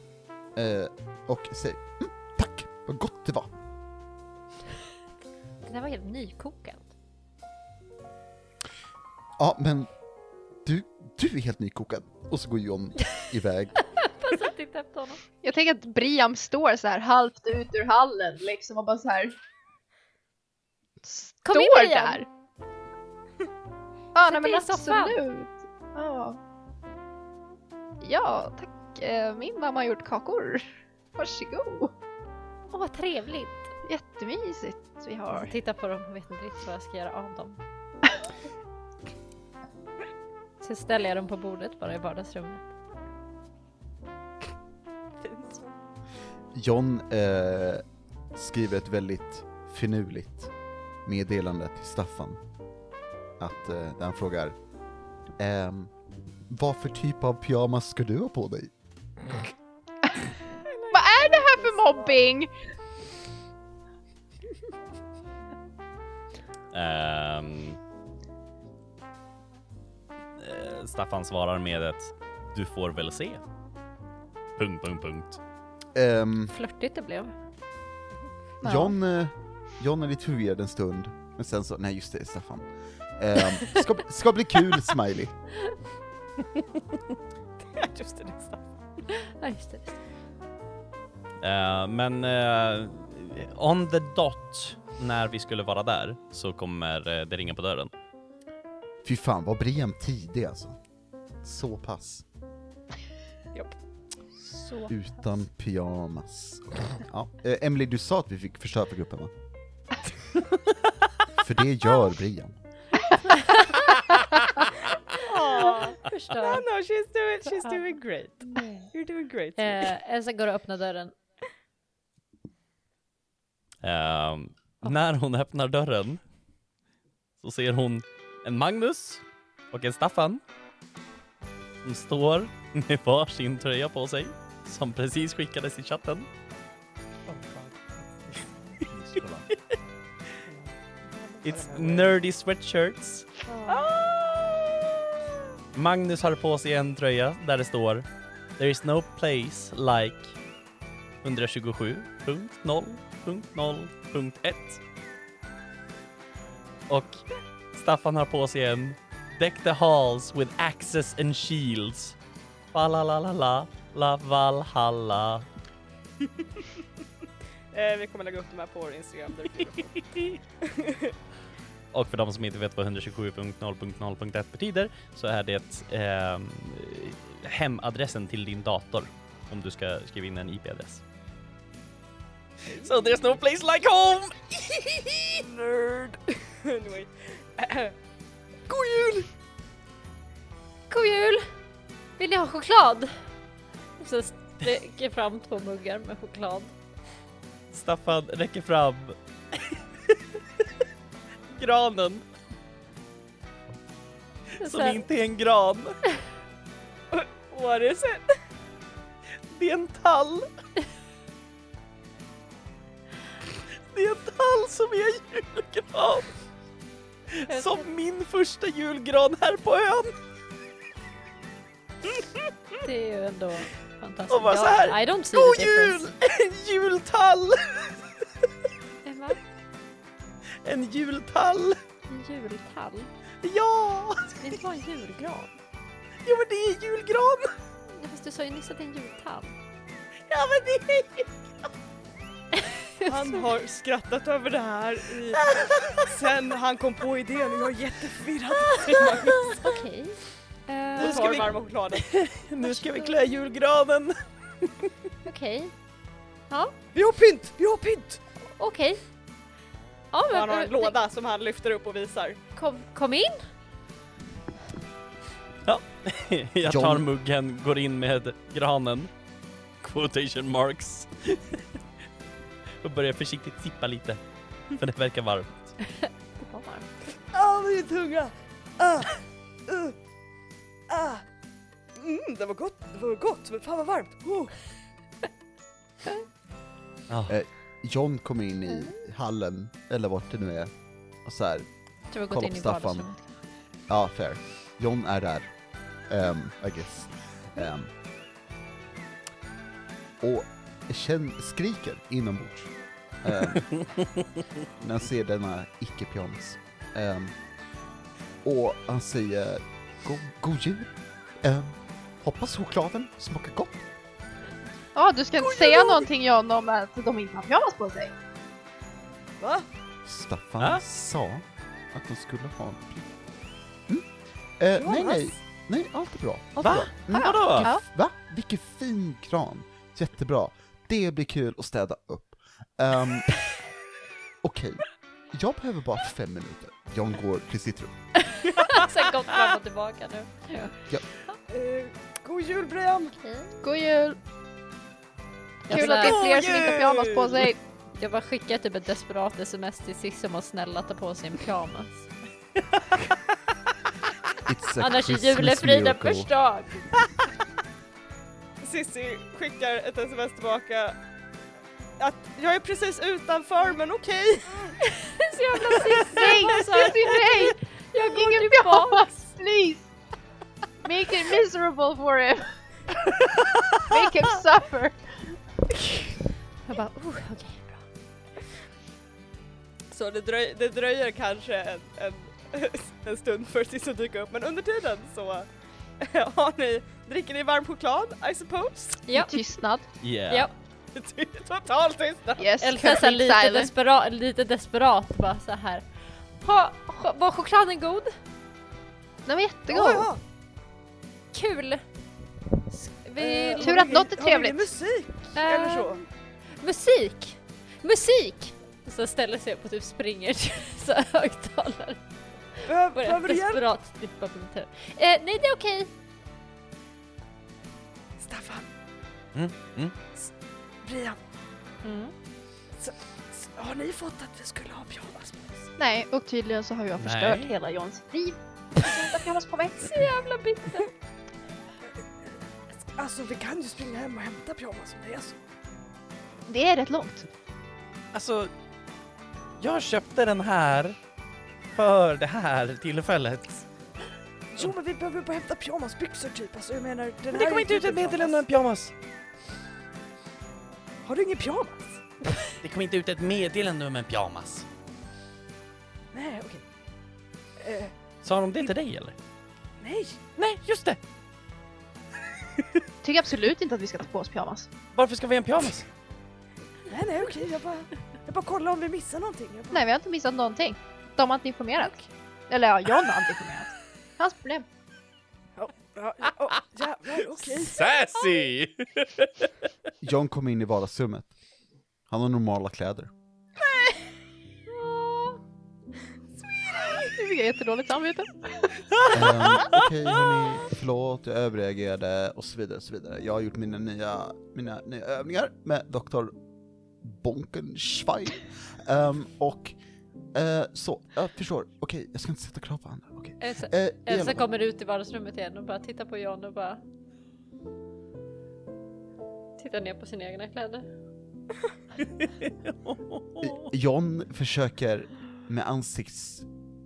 eh, och säger mm, tack, vad gott det var. Det där var helt nykokat. Ja, men du, du är helt nykokad. Och så går John iväg. Fast jag tittade efter honom. Jag tänker att Briam står så här halvt ut ur hallen liksom och bara så här. Kom står in, Briam! där. Ja, nej dig men i soffan. absolut. Ja. Ja, tack. Eh, Min mamma har gjort kakor. Varsågod. Åh, vad trevligt. Jättemysigt vi har. Jag tittar på dem och vet inte riktigt vad jag ska göra av dem. Så ställer jag dem på bordet bara i vardagsrummet. Fint. John eh, skriver ett väldigt finurligt meddelande till Staffan. Att, eh, där han frågar ehm, Vad för typ av pyjamas ska du ha på dig? Vad är det här för mobbing? Eh, Staffan svarar med ett Du får väl se. Punkt, punkt, punkt. Ehm, Flörtigt det blev. Ja. John, eh, John är lite förvirrad en stund, men sen så, nej just det, Staffan. Ehm, ska, ska bli kul, smiley. Just det, det är sant. Ja, just det. Eh, men eh, on the dot när vi skulle vara där så kommer eh, det ringa på dörren. Fy fan, vad Briam tidig alltså. Så pass. Så. Utan pyjamas. Ja. Eh, Emily, du sa att vi fick förstöra för gruppen va? för det gör Brian. Aw. No, Förstör. no, she's doing, she's doing great. You're doing great. Eh, Elsa går och öppnar dörren. Ehm, När hon öppnar dörren så ser hon en Magnus och en Staffan som står med varsin tröja på sig som precis skickades i chatten. It's nerdy sweatshirts. Magnus har på sig en tröja där det står There is no place like 127.0.0.1 Och Staffan har på sig en Deck the halls with axes and shields. Valalalala, la valhalla. Eh, vi kommer lägga upp de här på vår Instagram. Och för de som inte vet vad 127.0.0.1 betyder så är det eh, hemadressen till din dator om du ska skriva in en IP-adress. So there's no place like home! Nerd! anyway. God jul! God jul! Vill ni ha choklad? Så sträcker fram två muggar med choklad. Staffan räcker fram granen som här, inte är en gran. What is it? Det är en tall. Det är en tall som är julgran. Som min första julgran här på ön. Det är ju ändå fantastiskt. Och bara så här, I don't see God jul! En jultall! En jultall! en jultall. Ja! Det är inte bara en julgran. Jo men det är julgran! Ja, fast du sa ju nyss att det är en jultall. Ja men det är Han har skrattat över det här i, sen han kom på idén och jag är jätteförvirrad. Okej. Nu Eh, tar vi varma chokladen. Nu ska vi klä julgranen. Okej. Vi har pynt! Vi har pynt! Okej. Ja, men, Han har en men- låda som han lyfter upp och visar. Kom, kom in! Jag tar John. muggen, går in med granen. Quotation marks. Och börjar försiktigt sippa lite. För det verkar varmt. Det var varmt. Ah, min tunga! Ah, uh, ah. Mm, det var gott, det var gott, men fan vad varmt! Oh. Ja. Eh, John kommer in i hallen, eller vart det nu är, och så här, Jag tror vi har Kolla gått in på i Staffan. vardagsrummet. ja fair. John är där, um, I guess. Um, och känn, skriker inombords. Um, när han ser denna icke-pyjamas. Um, och han säger God, god jul. Um, hoppas chokladen smakar gott. Ja, du ska inte säga någonting John om att de inte har pyjamas på sig. Va? Staffan Ja? sa att de skulle ha en pli- mm. eh, Nej, nej, nej, allt är bra. Allt Va? är bra. Mm. Vadå? Ja. Va? Vilken fin kran. Jättebra. Det blir kul att städa upp. Um, Okej, jag behöver bara fem minuter. John går till sitt rum. Sen gått fram och tillbaka nu. Eh, god jul Brian! God jul! Kul att det är fler som inte har pyjamas på sig. Jag bara skickar typ ett desperat sms till Cissi om att snälla ta på sig en pyjamas. Annars är julefriden förstörd. Sissi skickar ett sms tillbaka att jag är precis utanför men okej. Så jävla Cissi. Nej, Cissi nej! Jag går Ingen tillbaks. pyjamas! Please! Make it miserable for him! Make him suffer! Jag bara, oh, okej. Så det, dröj, det dröjer kanske en, en, en stund för Sissi att dyka upp men under tiden så har ni, dricker ni varm choklad I suppose? Ja, Tystnad. Yeah. ja. Total tystnad! Yes, så här, lite, silent. desperat, lite desperat bara så här. Ha, ch- var chokladen god? Den var jättegod. Ja, ja. Kul! Vi... Eh, Tur att något är ingen- har vi trevligt. musik eller så? Musik! Musik! Så ställer sig upp och typ springer till så här högtalare. Behöver du hjälp? desperat tippa på mitt huvud. Eh, nej det är okej. Staffan, Mm, mm. Brian, Mm. s- har ni fått att vi skulle ha pyjamas på oss? Nej, och tydligen så har jag Nej. förstört hela Johns liv. Jag har inte pyjamas på mig. Så jävla bitter. Alltså vi kan ju springa hem och hämta pyjamas om det är så. Det är rätt långt. Alltså, jag köpte den här för det här tillfället. Jo men vi behöver bara hämta pyjamasbyxor typ, alltså jag menar den Men det kommer inte ut typ ett en meddelande om pyjamas. en pyjamas. Har du ingen pyjamas? Det kommer inte ut ett meddelande om en pyjamas. Nej okej. Eh, Sa de det till dig eller? nej. Nej, just det! Tycker absolut inte att vi ska ta på oss pyjamas. Varför ska vi ha en pyjamas? Nej nej okej, jag bara, jag bara kollar om vi missar någonting. Jag bara, Nej, vi har inte missat någonting. De har inte informerat. Eller ja, John har inte informerat. Hans problem. Ja, ja, ja, jävlar okej. Sassy! John kommer in i vardagsrummet. Han har normala kläder. Nu fick jag jättedåligt samvete. Um, Okej hörni, förlåt, jag överreagerade och så vidare, och så vidare. Jag har gjort mina nya, mina nya övningar med Dr. Bonkenschwein. Um, och eh, så, jag förstår. Okej, jag ska inte sätta krav på andra. Okej. Elsa, alla Elsa kommer ut i vardagsrummet igen och bara tittar på John och bara tittar ner på sina egna kläder. John försöker med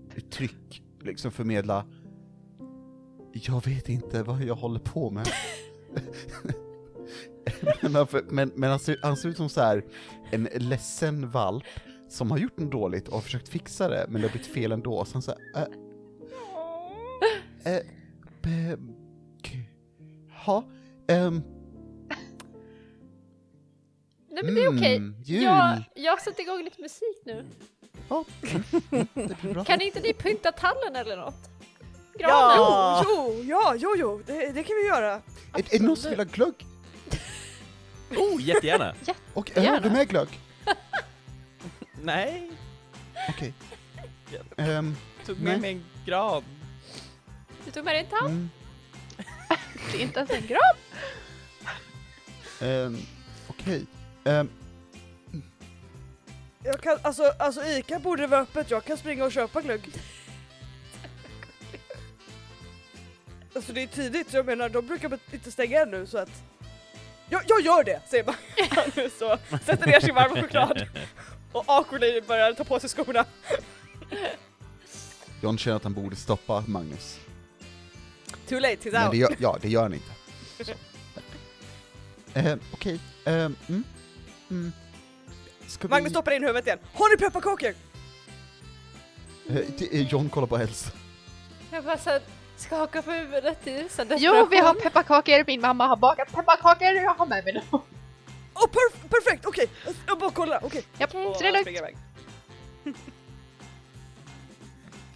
ansiktsuttryck liksom förmedla Jag vet inte vad jag håller på med. men men, men han, ser, han ser ut som så här en ledsen valp som har gjort något dåligt och har försökt fixa det men det har blivit fel ändå. Så han säger äh, äh, be, ha, ehm, Nej men det är okej. Mm, jul. Jag, jag har satt igång lite musik nu. Ja, det blir bra. Kan inte ni pynta tallen eller något? Granen? Ja, jo, ja, jo, jo, det, det kan vi göra. Är, är det någon som vill ha glögg? Oh, jättegärna! Och har Gärna. du med glögg? Nej, Okej. Ehm, tog Nej. med mig en gran. Du tog med dig en tand? mm, Det är inte ens en grav. ehm, Okej. Ehm, Jag kan, alltså, alltså Ica borde vara öppet, jag kan springa och köpa glögg. Alltså det är tidigt, jag menar de brukar inte stänga ännu så att... Jag, jag gör det, säger Magnus och sätter ner sin varma choklad. Och awkwardly börjar ta på sig skorna. John känner att han borde stoppa Magnus. Too late, he's Men out. det gör, ja, det gör han inte. Eh, Okej, eh, mm, mm. Ska vi... Magnus stoppar in huvudet igen. Har ni pepparkakor? Eh, det är John kollar på Elsa. Jag bara så skakar på huvudet i så Jo, vi har pepparkakor, min mamma har bakat pepparkakor, jag har med mig dem. Åh, perf- perfekt, okej! Jag bara kollar, okej. Japp, Och så det är lugnt.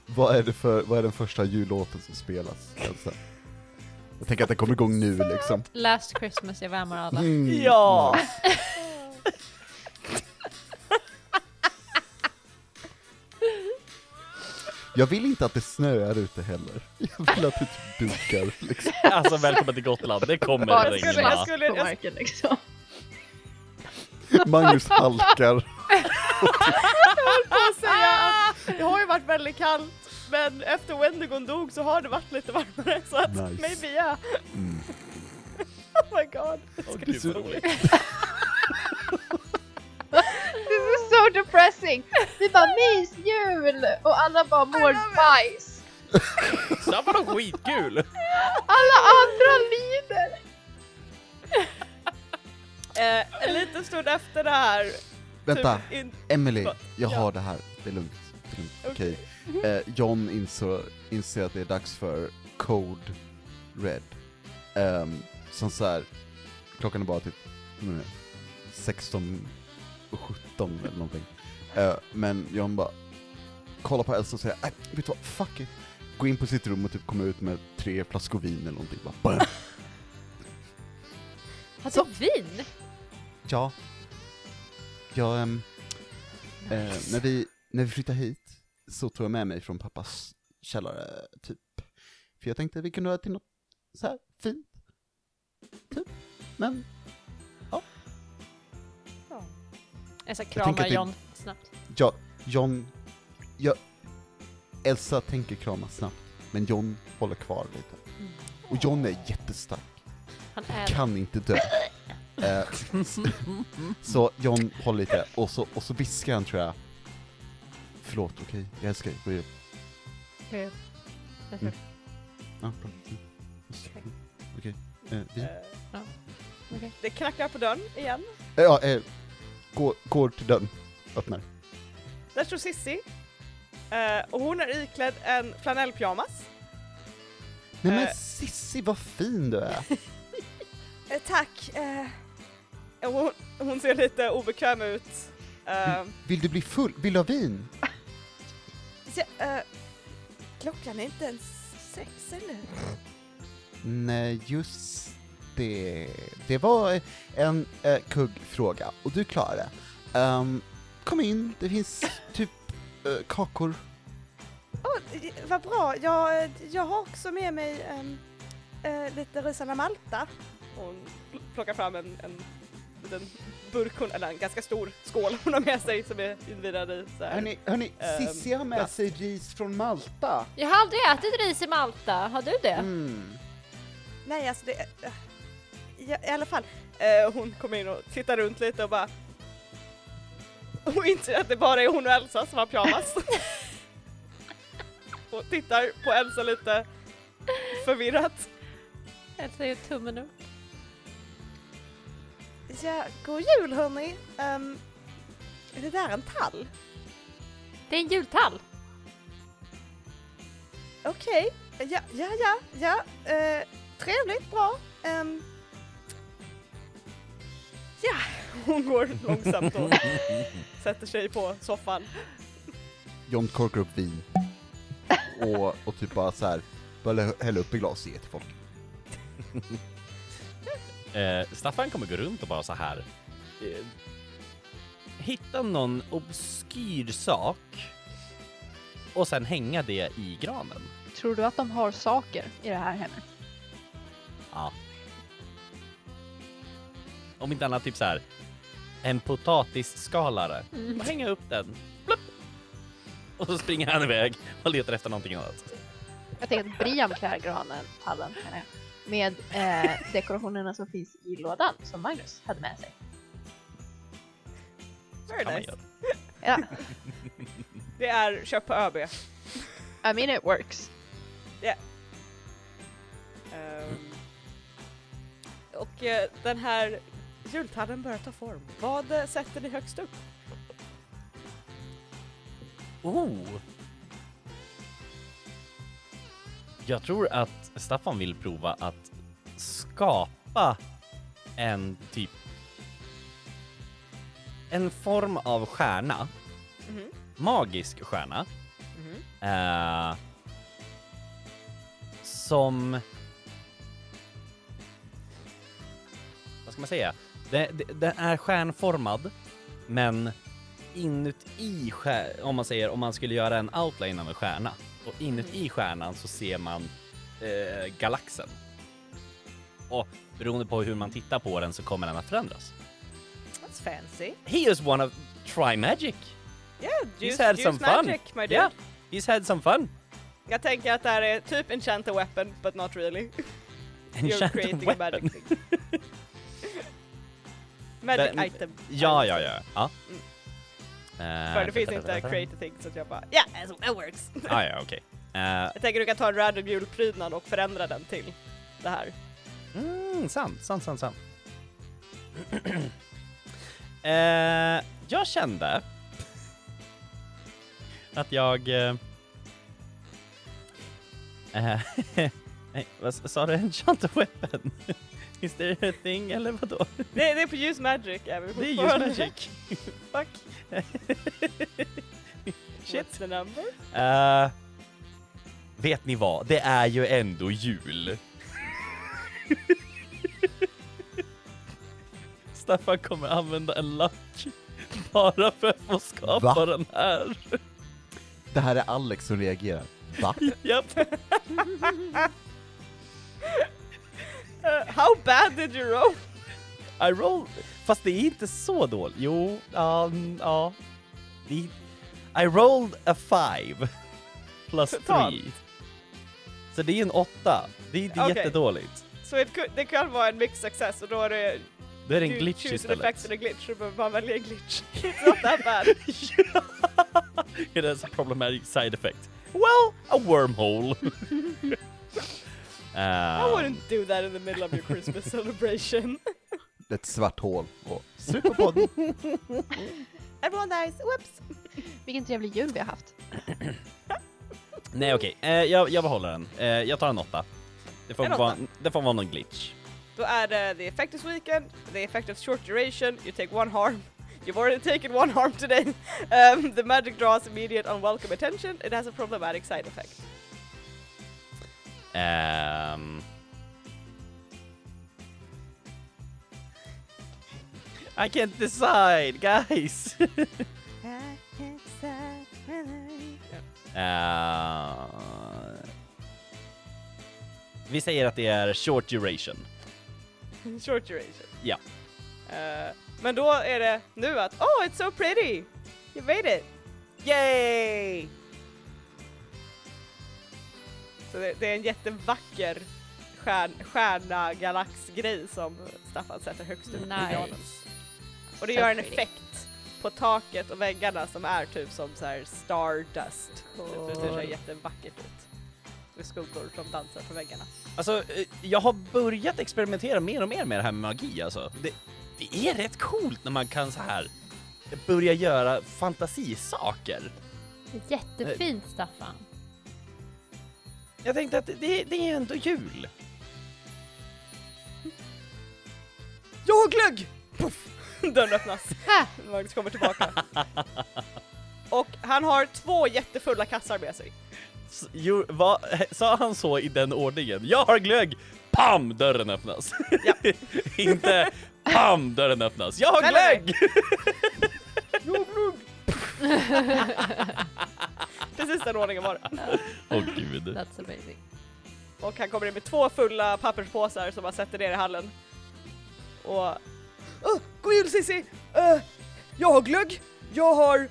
Vad är det för, vad är den första jullåten som spelas, Elsa? Jag tänker att den kommer igång nu liksom. Last Christmas, jag värmer alla. Mm, Ja. nice. Jag vill inte att det snöar ute heller. Jag vill att det typ dukar liksom. Alltså välkommen till Gotland, det kommer Bara regna. skulle- jag skulle- På marken liksom. Magnus halkar. Och säga att det har ju varit väldigt kallt, men efter Wendigon dog så har det varit lite varmare så att Nice. maybe yeah. Mm. Oh my god. Åh, gud, vad roligt. This is so depressing! Vi bara mys, jul! Och alla bara mår bajs. Staffan har skitkul! Alla andra lider! Eh, en liten stund efter det här, Vänta, typ in, Emily, jag Ja. har det här. Det är lugnt. Det är lugnt. Okej. Eh, John inser, inser att det är dags för Code Red. Um, som så här, klockan är bara typ mm, 16 och 17 eller någonting. Eh, men John bara kollar på Elsa och säger, äh, vet du vad, fuck it. Gå in på sitt rum och typ komma ut med tre flaskor vin eller någonting. Bara, bam. Har du vin? Ja. Ja, ehm, eh, när, vi, när vi flyttade hit så tog jag med mig från pappas källare, typ. För jag tänkte vi kunde ha till något så här fint. Typ. Men, Tänker kramar det- John snabbt. ja, John, ja, Elsa tänker krama snabbt, men John håller kvar lite. Och John är jättestark, Han är kan inte dö. Eh, så John håller lite, och så, och så viskar han tror jag, förlåt, okej, jag älskar dig, gå upp. Okej. Mm. Mm. Okej, eh, eh, Okej. det knackar på dörren igen. Ja, eh, går, går till dörren, öppnar. Där står Sissi. Eh, och hon är iklädd en flanellpyjamas. Nej men Eh. Sissi, vad fin du är! Eh, tack. Eh, hon, hon ser lite obekväm ut. Eh, Vill du bli full? Vill du ha vin? ja, eh, klockan är inte ens sex eller? Nej, just det. Det var en eh, kuggfråga, och du klarar det. Ehm, kom in, det finns typ eh, kakor. Oh, vad bra, jag, jag har också med mig ehm, eh, lite risarna Malta. Hon pl- plockar fram en, en liten burk, hon, eller en ganska stor skål hon har med sig som är invirad i så här. Hörni, hörni Ehm, Sissi har med plast. sig ris från Malta. Jag har aldrig ätit ris i Malta, har du det? Mm. Nej alltså det, eh, ja, i alla fall. Eh, hon kommer in och tittar runt lite och bara och inser att det bara är hon och Elsa som har pyjamas. och tittar på Elsa lite förvirrat. Jag säger tummen upp. Ja, god jul hörni. Um, är det där en tall? Det är en jultall. Okej, ja, ja, ja, ja. Eh, trevligt, bra. Ehm, ja, hon går långsamt och sätter sig på soffan. John korkar upp vin. Och, och typ bara så här, bara hälla upp i glas och ge till folk. Eh, Staffan kommer gå runt och bara så här. Eh, hitta någon obskyr sak och sen hänga det i granen. Tror du att de har saker i det här hemmet? Om inte annat typ så här. En potatisskalare. Mm. Och hänga upp den. Plupp. Och så springer han iväg och letar efter någonting annat. Jag tänker att Brian klär granen, tallen menar jag. med eh, dekorationerna som finns i lådan som Magnus hade med sig. Very nice. Ja, Det är köp på ÖB. I mean it works. Ehm, och eh, den här jultallen börjar ta form. Vad eh, sätter ni högst upp? Oh! Jag tror att Staffan vill prova att skapa en typ en form av stjärna, Mhm, magisk stjärna, mhm. eh, som... Vad ska man säga? Det, det, den är stjärnformad, men inuti stjär, om man säger om man skulle göra en outline av en stjärna och inuti stjärnan så ser man eh, galaxen. Och beroende på hur man tittar på den så kommer den att förändras. That's fancy. He is one of Try Magic. Yeah, juice, had juice some fun. magic my dude. Yeah, he's had some fun. Jag tänker att det här är typ enchant a weapon, but not really. You're Enchant creating a weapon. magic thing. magic Men- item. Ja, ja, ja. ja. Mm. Eh, För det finns inte create a thing så jag bara, yeah, yeah, that works. Ah, ja, okej. Eh, Jag tänker du kan ta en random julprydnad och förändra den till det här. mm, sant, sant, sant, sant. eh, jag kände att jag... Nej, vad sa du? Enchant weapon? Is there a thing eller vadå? Det, det är på use magic är vi Det är just magic. Fuck. Shit. What's the number? Eh, vet ni vad? Det är ju ändå jul. Staffan kommer använda en lack bara för att få skapa Va? den här. Det här är Alex som reagerar. Va? Japp. Uh, how bad did you roll? I roll... Fast det är inte så dåligt. Jo, ja, ja. Det- I rolled a five plus three. Så det är en åtta. Det är inte Okej. jättedåligt. Så could, det kan vara en mixed success och då är det Då är det en du glitch choose an istället. effect and a glitch, så behöver man välja en glitch. It's not that bad. It has a problematic side effect. Well, a wormhole. I uh, wouldn't do that in the middle of your Christmas celebration. Ett svart hål och superpodd. Everyone dies, whoops! Vilken trevlig jul vi har haft. nej okej, Eh, jag, jag behåller den. Eh, jag tar en åtta. Det får, En vara, åtta. det får vara någon glitch. Då är det the effect is weekend, the effect is short duration, you take one harm. You've already taken one harm today. Um, the magic draws immediate unwelcome attention. It has a problematic side effect. Ehm. I can't decide, guys! Eh, vi säger att det är short duration. short duration. Ja. Uh, men då är det nu att oh it's so pretty! You made it! Yay! Så det, det är en jättevacker stjärn, stjärna galaxgrej som Staffan sätter högst upp i granen. Nice. Och det gör en effekt på taket och väggarna som är typ som så här stardust. Så det ser jättevackert ut. Med skuggor som dansar på väggarna. Alltså, eh, jag har börjat experimentera mer och mer med det här med magi alltså. Det, det är rätt coolt när man kan så här börja göra fantasisaker. Jättefint Staffan. Jag tänkte att det, det är ändå jul. Jag har glögg! Puff! Dörren öppnas. Magnus kommer tillbaka. Och han har två jättefulla kassar med sig. S- Jo, vad, sa han så i den ordningen? Jag har glögg! Pam! Dörren öppnas. Ja. Inte pam! Dörren öppnas. Jag har Nej, nej, glögg! Precis den ordningen var det. Åh gud. That's amazing. Och han kommer in med två fulla papperspåsar som han sätter ner i hallen. Och... Oh, God jul Cissi! Eh, jag har glögg, jag har uh,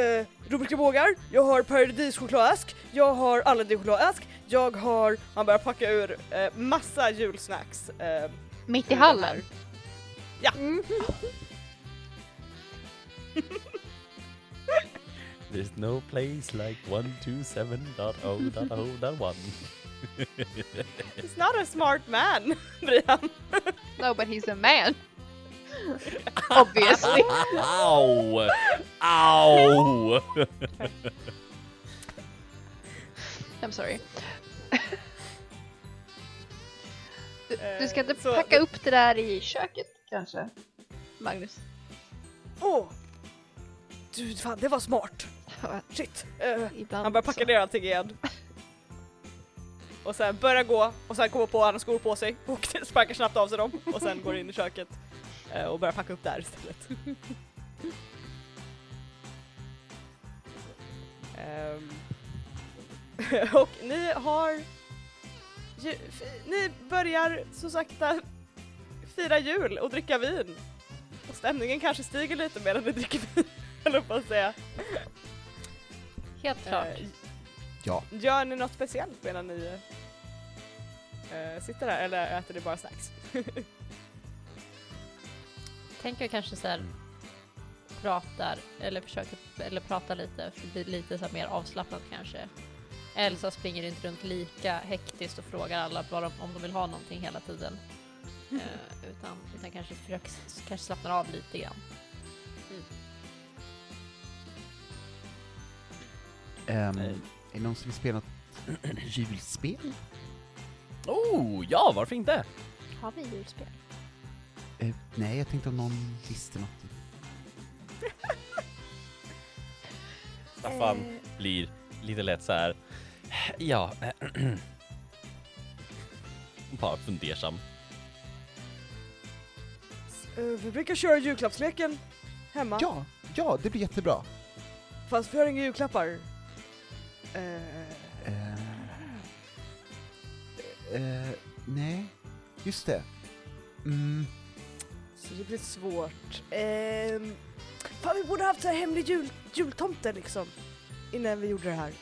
uh, Rubriska bågar, jag har paradischokladask, jag har Aladdin-chokladask, Jag har, han börjar packa ur eh, massa julsnacks. Eh, Mitt i hallen. Ja. There's no place like 127.0.0.1 He's not a smart man, Brian. No, but he's a man. Obviously. Au! Au! I'm sorry. Du, du ska inte Eh, så- packa upp det där i köket kanske? Magnus? Åh! Du, fan det var smart. Shit. Eh, Ibland han börjar packa så. ner allting igen. Och sen börjar gå och sen kommer på att han har skor på sig och sparkar snabbt av sig dem och sen går in i köket eh, och börjar packa upp där istället. Ehm, och ni har ni börjar så sakta fira jul och dricka vin. Och stämningen kanske stiger lite medan ni dricker vin, eller på att säga. Helt klart. Eh, Ja. Gör ni något speciellt medan ni eh, sitter där eller äter ni bara snacks? Tänker kanske så här pratar eller försöker eller prata lite lite så här mer avslappnat kanske. Elsa springer inte runt lika hektiskt och frågar alla bara om, om de vill ha någonting hela tiden. Eh, utan, utan kanske försöker kanske slappnar av lite grann. Um, är det någon som vill spela något julspel? Oh, ja, varför inte? Har vi julspel? Eh, nej, jag tänkte om någon visste något. Staffan blir lite lätt så här. Ja. Bara fundersam. Eh, vi brukar köra julklappsleken hemma, Ja, ja, det blir jättebra. fast vi har inga julklappar. Eh, Eh, eh, nej, just det. Mm, så det blir svårt. Ehm, fan vi borde haft så här hemlig jul, jultomte liksom. Innan vi gjorde det här.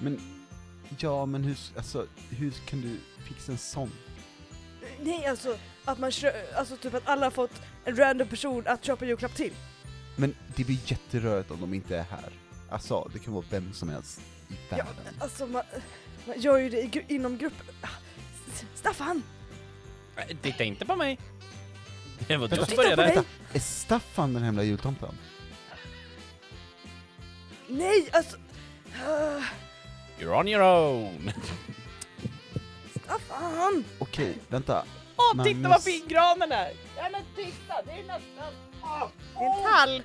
men, ja men hur, alltså, hur kan du fixa en sån? Nej alltså, att man kö- alltså typ att alla har fått en random person att köpa julklapp till. Men det blir jätterörigt om de inte är här. Alltså, det kan vara vem som helst i Ja, världen. alltså man, man gör ju det i, gru- inom gruppen. Ah, Staffan! Titta inte på mig! Det var du som Titta på började. Är Staffan den hemliga jultomten? Nej alltså! ah, You're on your own! Staffan! Okej, vänta. Åh titta Magnus. vad fin granen är! Ja men titta, det är nästan... Ah, det är en tall!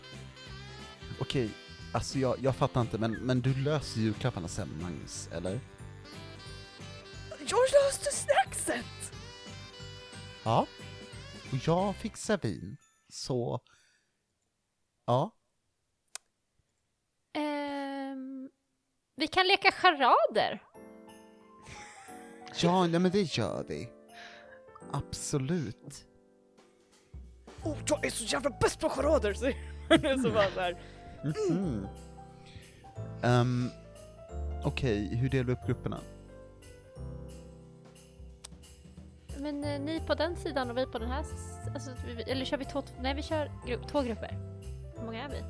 Okej, alltså jag, jag fattar inte, men, men du löser julklapparna sen, Magnus, eller? Jag löste snackset! Ja. Och jag fixar vin, så... Ja. Ehm, vi kan leka charader. Ja, nej men det gör vi. Absolut. Oh, jag är så jävla bäst på charader! Så, så bara så här. Mhm. Ehm, Okej, hur delar vi upp grupperna? Men eh, ni på den sidan och vi på den här, s- alltså, vi- eller kör vi två, nej vi kör grupp, två grupper. Hur många är vi?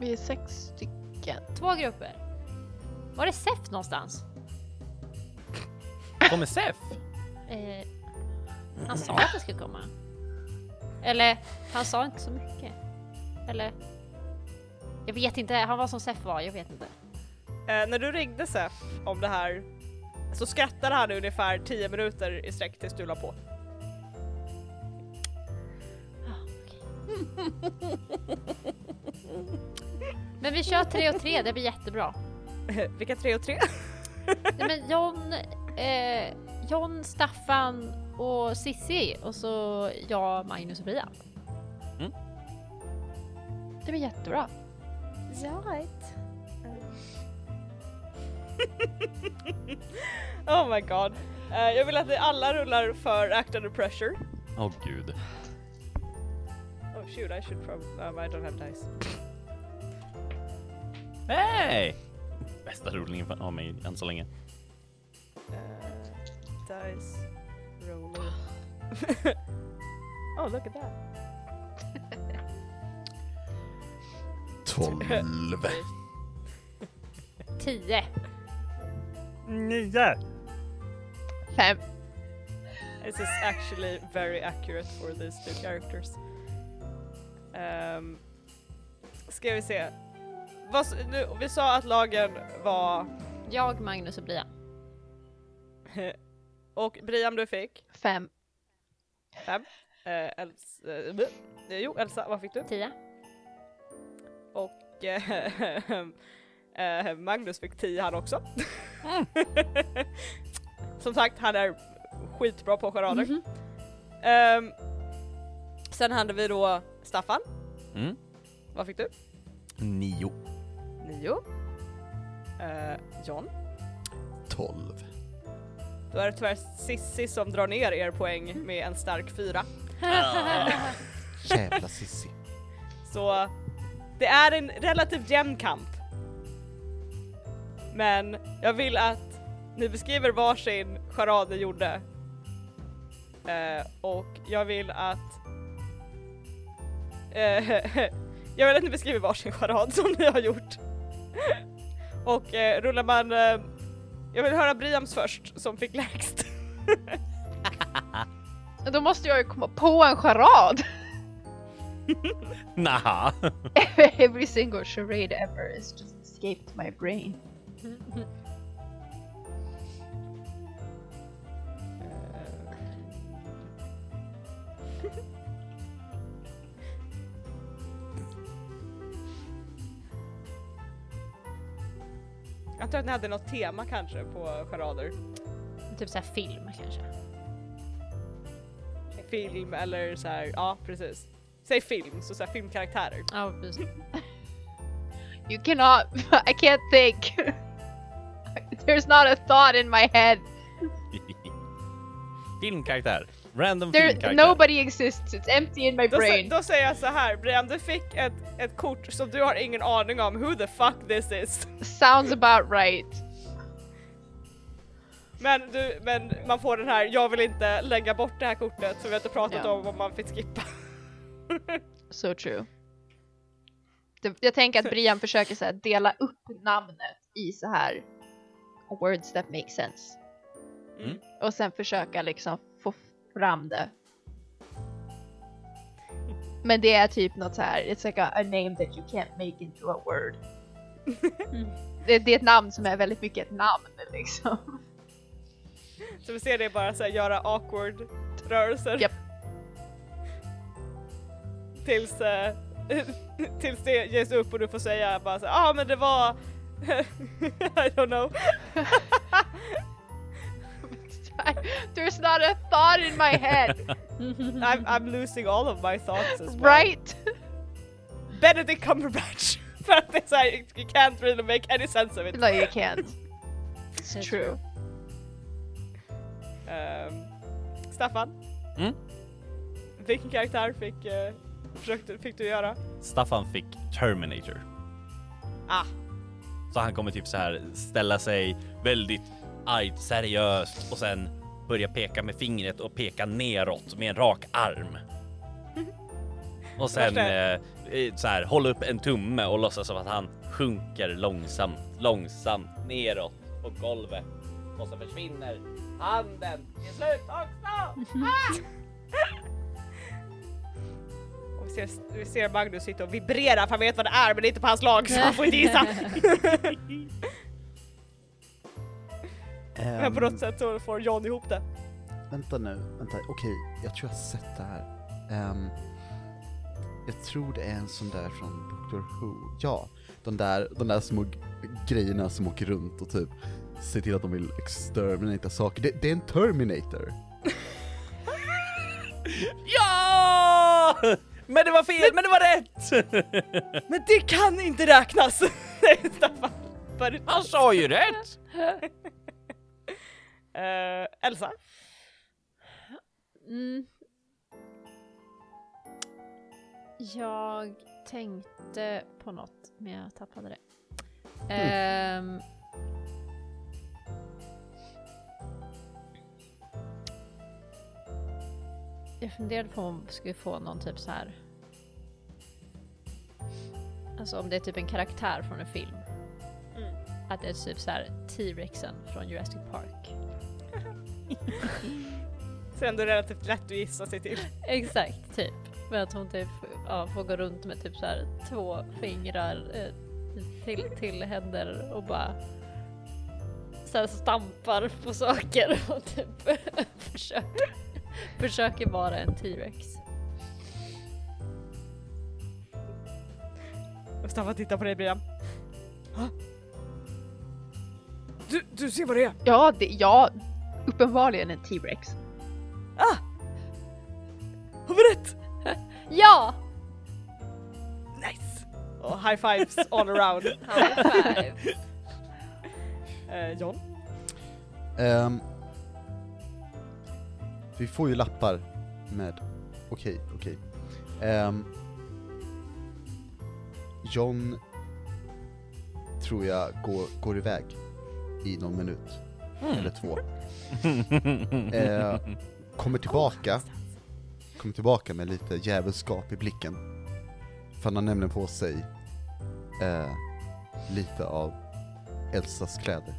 Vi är sex stycken. Två grupper. Var är Sef någonstans? Kommer Sef? Eh, han sa att det skulle komma. Eller, han sa inte så mycket. Eller? Jag vet inte, han var som Sef var, jag vet inte. Eh, när du ringde Sef om det här så skrattade han ungefär 10 minuter i sträck tills du la på. Ah. Men vi kör tre och tre, det blir jättebra. Vilka tre och tre? Nej, men John, eh, John, Staffan och Sissi och så jag, Magnus och Brian. Det blir jättebra. Right. oh my god. Eh, jag vill att ni alla rullar för act under pressure. Åh oh, gud. Oh shoot, I should probably... Um, I don't have dice. Hej! Bästa rullningen av mig än så länge. dice roller. oh, look at that. 12. 10. Nio! Fem. This is actually very accurate for these two characters. Um, ska vi se. Vad, nu, vi sa att lagen var... Jag, Magnus och Brian. och Brian du fick Fem. fem. Eh, Els, eh, jo, Elsa, vad fick du? 10. Och eh, eh, Magnus fick 10 han också. Som sagt, han är skitbra på charader. Mhm. Ehm, sen hade vi då Staffan. Mm. Vad fick du? Nio. 9. Uh, John. 12. Då är det tyvärr Sissi som drar ner er poäng med en stark 4. Jävla Sissi. Så det är en relativt jämn kamp. Men jag vill att ni beskriver varsin charad ni gjorde. Eh, och jag vill att... Eh, jag vill att ni beskriver varsin charad som ni har gjort. och eh, rullar man... Eh, jag vill höra Briams först som fick lägst. Då måste jag ju komma på en charad. Naha! Every single charade ever has just escaped my brain. Jag tror att ni hade något tema kanske på charader. typ såhär film kanske. film eller så här, ja precis. Säg film, så, så här, filmkaraktärer. Ja, precis. You cannot. I can't think. There's not a thought in my head. Filmkaraktär. Random There, filmkaraktär. nobody exists. It's empty in my Då, brain. då säger jag så här, Brian du fick ett, ett kort som du har ingen aning om who the fuck this is. Sounds about right. Men, du, men man får den här, jag vill inte lägga bort det här kortet så vi har inte pratat Ja. om om man fick skippa. So true. Det, jag tänker att Brian försöker så här, dela upp namnet i så här words that make sense. Mm. Och sen försöka liksom få fram det. Men det är typ något så här, it's like a, a name that you can't make into a word. det, det är ett namn som är väldigt mycket ett namn liksom. Så vi ser det bara så här, göra awkward rörelser. Japp. Tills, eh, tills det ges upp och du får säga bara så ja ah, men det var I don't know. There's not a thought in my head, I'm, I'm losing all of my thoughts as well. right? Benedict Cumberbatch! För att det är såhär, you can't really make any sense of it. No, you can't. It's That's true. Ehm, Staffan? Mm? Vilken karaktär fick, uh, försökte, fick du göra? Staffan fick Terminator. Ah, Så han kommer typ så här ställa sig väldigt argt, seriöst och sen börja peka med fingret och peka neråt med en rak arm. Och sen eh, så här hålla upp en tumme och låtsas som att han sjunker långsamt, långsamt neråt på golvet och så försvinner handen till slut också. och vi ser, vi ser Magnus sitta och vibrera för han vet vad det är men det är inte på hans lag så han får inte gissa. men på något sätt så får John ihop det. Vänta nu, vänta, okej, jag tror jag har sett det här. Ehm, jag tror det är en sån där från Doctor Who. Ja, de där, de där små grejerna som åker runt och typ ser till att de vill exterminata saker. Det, det är en Terminator. Ja! Men det var fel, men det var rätt! Men det kan inte räknas! säger Staffan. Han sa ju rätt! Eh, Elsa? Mm. Jag tänkte på något, men jag tappade det. Ehm. jag funderade på om vi skulle få någon typ så här. Alltså om det är typ en karaktär från en film. Mm. Att det är typ så här T-rexen från Jurassic Park. Så ändå relativt lätt att gissa sig till. Exakt, typ. Men att hon typ ja, får gå runt med typ så här två fingrar eh, till, till händer och bara så här stampar på saker och typ försöker, försöker vara en T-rex. Staffan tittar på dig Brian. Ha? Du, du ser vad det är? Ja, det, ja, uppenbarligen en T-rex. Ah! Har vi rätt? Ja! Nice! Och high fives all around. High five! Eh, John? Ehm, vi får ju lappar med, okej, okej. Ehm, John tror jag går, går iväg i någon minut, eller två. Eh, kommer tillbaka, kommer tillbaka med lite djävulskap i blicken. För han har nämligen på sig eh, lite av Elsas kläder.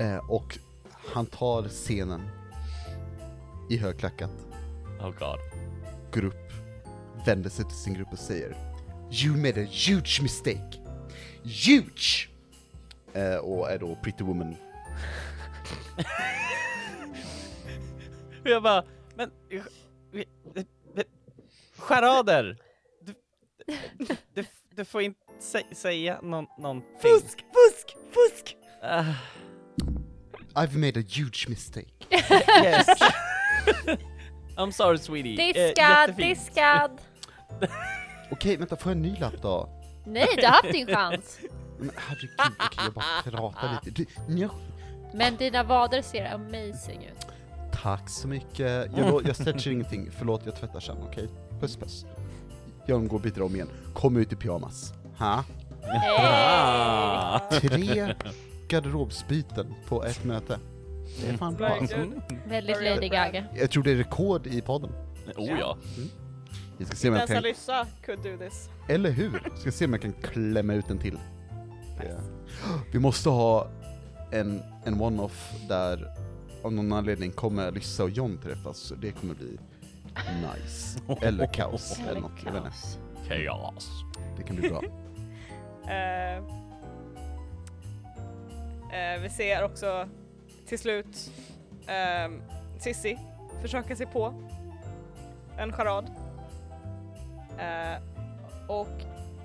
Eh, och han tar scenen i högklackat, Oh god. går upp, vänder sig till sin grupp och säger You made a huge mistake! Huge! Eh, och är då Pretty Woman. Och jag bara, men... Charader! Du, du, du, du får inte sä- säga någon, någonting. Fusk, fusk, fusk! Ah, I've made a huge mistake. yes. I'm sorry sweetie. Eh, Diskad, jättefint. diskad! Okej, vänta, får jag en ny lapp då? Nej, du har haft din chans! Men herregud, okej, jag bara pratar lite. Du, nja. Men dina vader ser amazing ut. Tack så mycket. Jag, lo- jag stretchar ingenting, förlåt jag tvättar sen, okej? Puss puss. Jag går och byter om igen. Kom ut i pyjamas. Ha? Ah. Tre garderobsbyten på ett möte. Det är fan bra alltså. Verkligen. Väldigt Lady Gaga. Jag tror det är rekord i podden. Oh ja. Jag ska se om jag kan, Alyssa could do this. eller hur? Ska se om jag kan klämma ut en till. Det- Vi måste ha en, en one-off där av någon anledning kommer Alyssa och John träffas, så det kommer bli nice. Eller kaos, eller något, jag vet inte. Kaos. Chaos. Det kan bli bra. Eh, eh, vi ser också till slut eh, Sissi försöka sig på en charad. Eh, och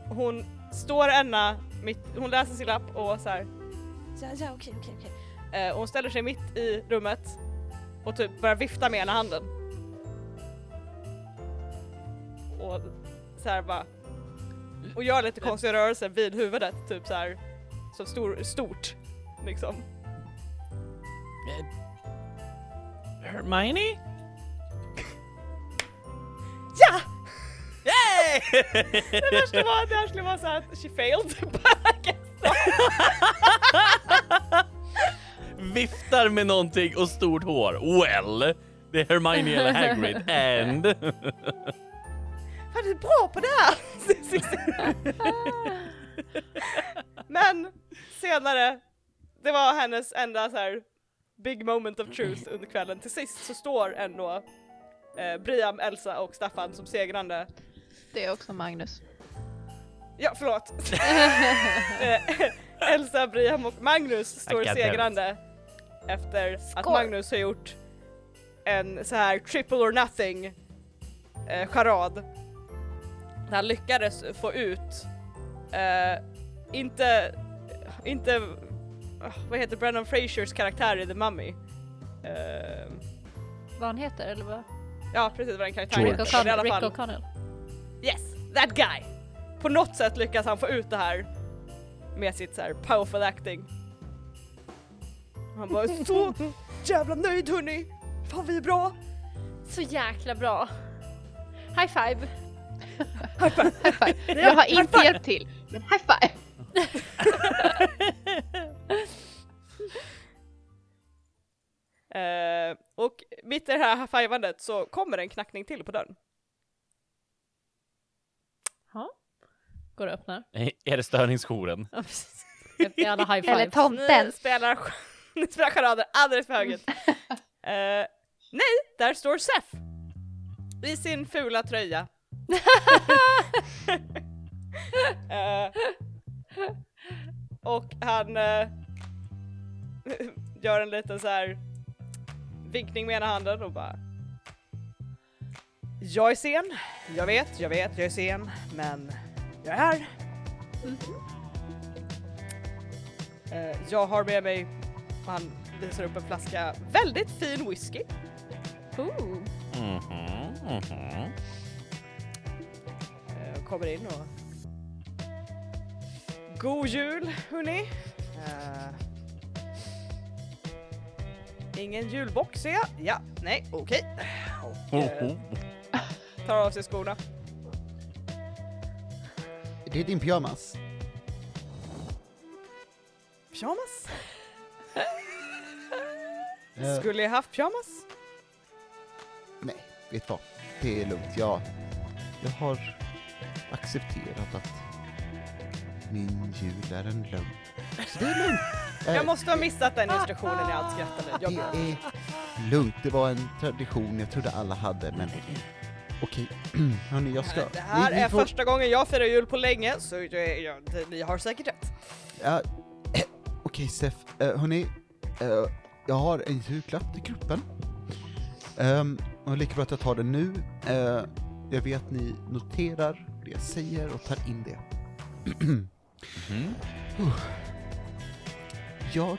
hon står ena mitt, hon läser sin lapp och så här. Ja, ja, okej, okej, okej. Eh, och hon ställer sig mitt i rummet och typ börjar vifta med ena handen. Och så här bara och gör lite konstiga rörelser vid huvudet, typ så här så stor, stort liksom. Hermione? Ja! Yay! Det här skulle vara, det här skulle vara så här att she failed. Viftar med någonting och stort hår. Well, det är Hermione eller Hagrid and... Han är bra på det här! Men senare, det var hennes enda så här big moment of truth under kvällen. Till sist så står ändå eh, Briam, Elsa och Staffan som segrande. Det är också Magnus. Ja, förlåt. Eh, Elsa, Briam och Magnus står segrande efter att Score. Magnus har gjort en så här triple or nothing eh, charad. Han lyckades få ut, eh, inte, inte, ah, vad heter Brendan Frasers karaktär i The Mummy? Eh, Vad han heter eller vad? ja precis vad den karaktären heter. Rick O'Connell. Yes, that guy! På något sätt lyckas han få ut det här med sitt så här powerful acting. Han bara så jävla nöjd hörni! Fan vi är bra! Så jäkla bra. High five. High five. Jag har inte hjälpt till, men high five! Eh, och mitt i det här high-fivandet så kommer en knackning till på dörren. Går och öppnar. Är det störningsjouren? Ja, precis. Alla high Eller tomten. Ni spelar, ni spelar charader alldeles för högt. Eh, nej, där står Sef. I sin fula tröja. Eh, och han eh, gör en liten så här vinkning med ena handen och bara Jag är sen, jag vet, jag vet, jag är sen, men jag är här. Eh, jag har med mig, och han visar upp en flaska väldigt fin whisky. Ooh. Mhm, mhm. Eh, kommer in och God jul hörni! Eh, ingen julbox ser jag. Ja, nej, okej. Och eh, tar av sig skorna. Det är din pyjamas. Pyjamas? Eh, Skulle jag haft pyjamas? nej, vet du vad? Det är lugnt. Jag, jag har accepterat att min jul är en lögn. Så det är lugnt. Eh, Jag måste ha missat den instruktionen i allt skrattande. Jag, Det är lugnt. Det var en tradition jag trodde alla hade, men okej. Hörni, jag ska... det här ni- ni är får- första gången jag firar jul på länge så jag, jag, det- ni har säkert rätt. Ja, eh, Okej Sef, uh, hörni, eh, jag har en julklapp till gruppen. Um, och lika bra att jag tar den nu. Eh, jag vet att ni noterar det jag säger och tar in det. Mhm. Jag,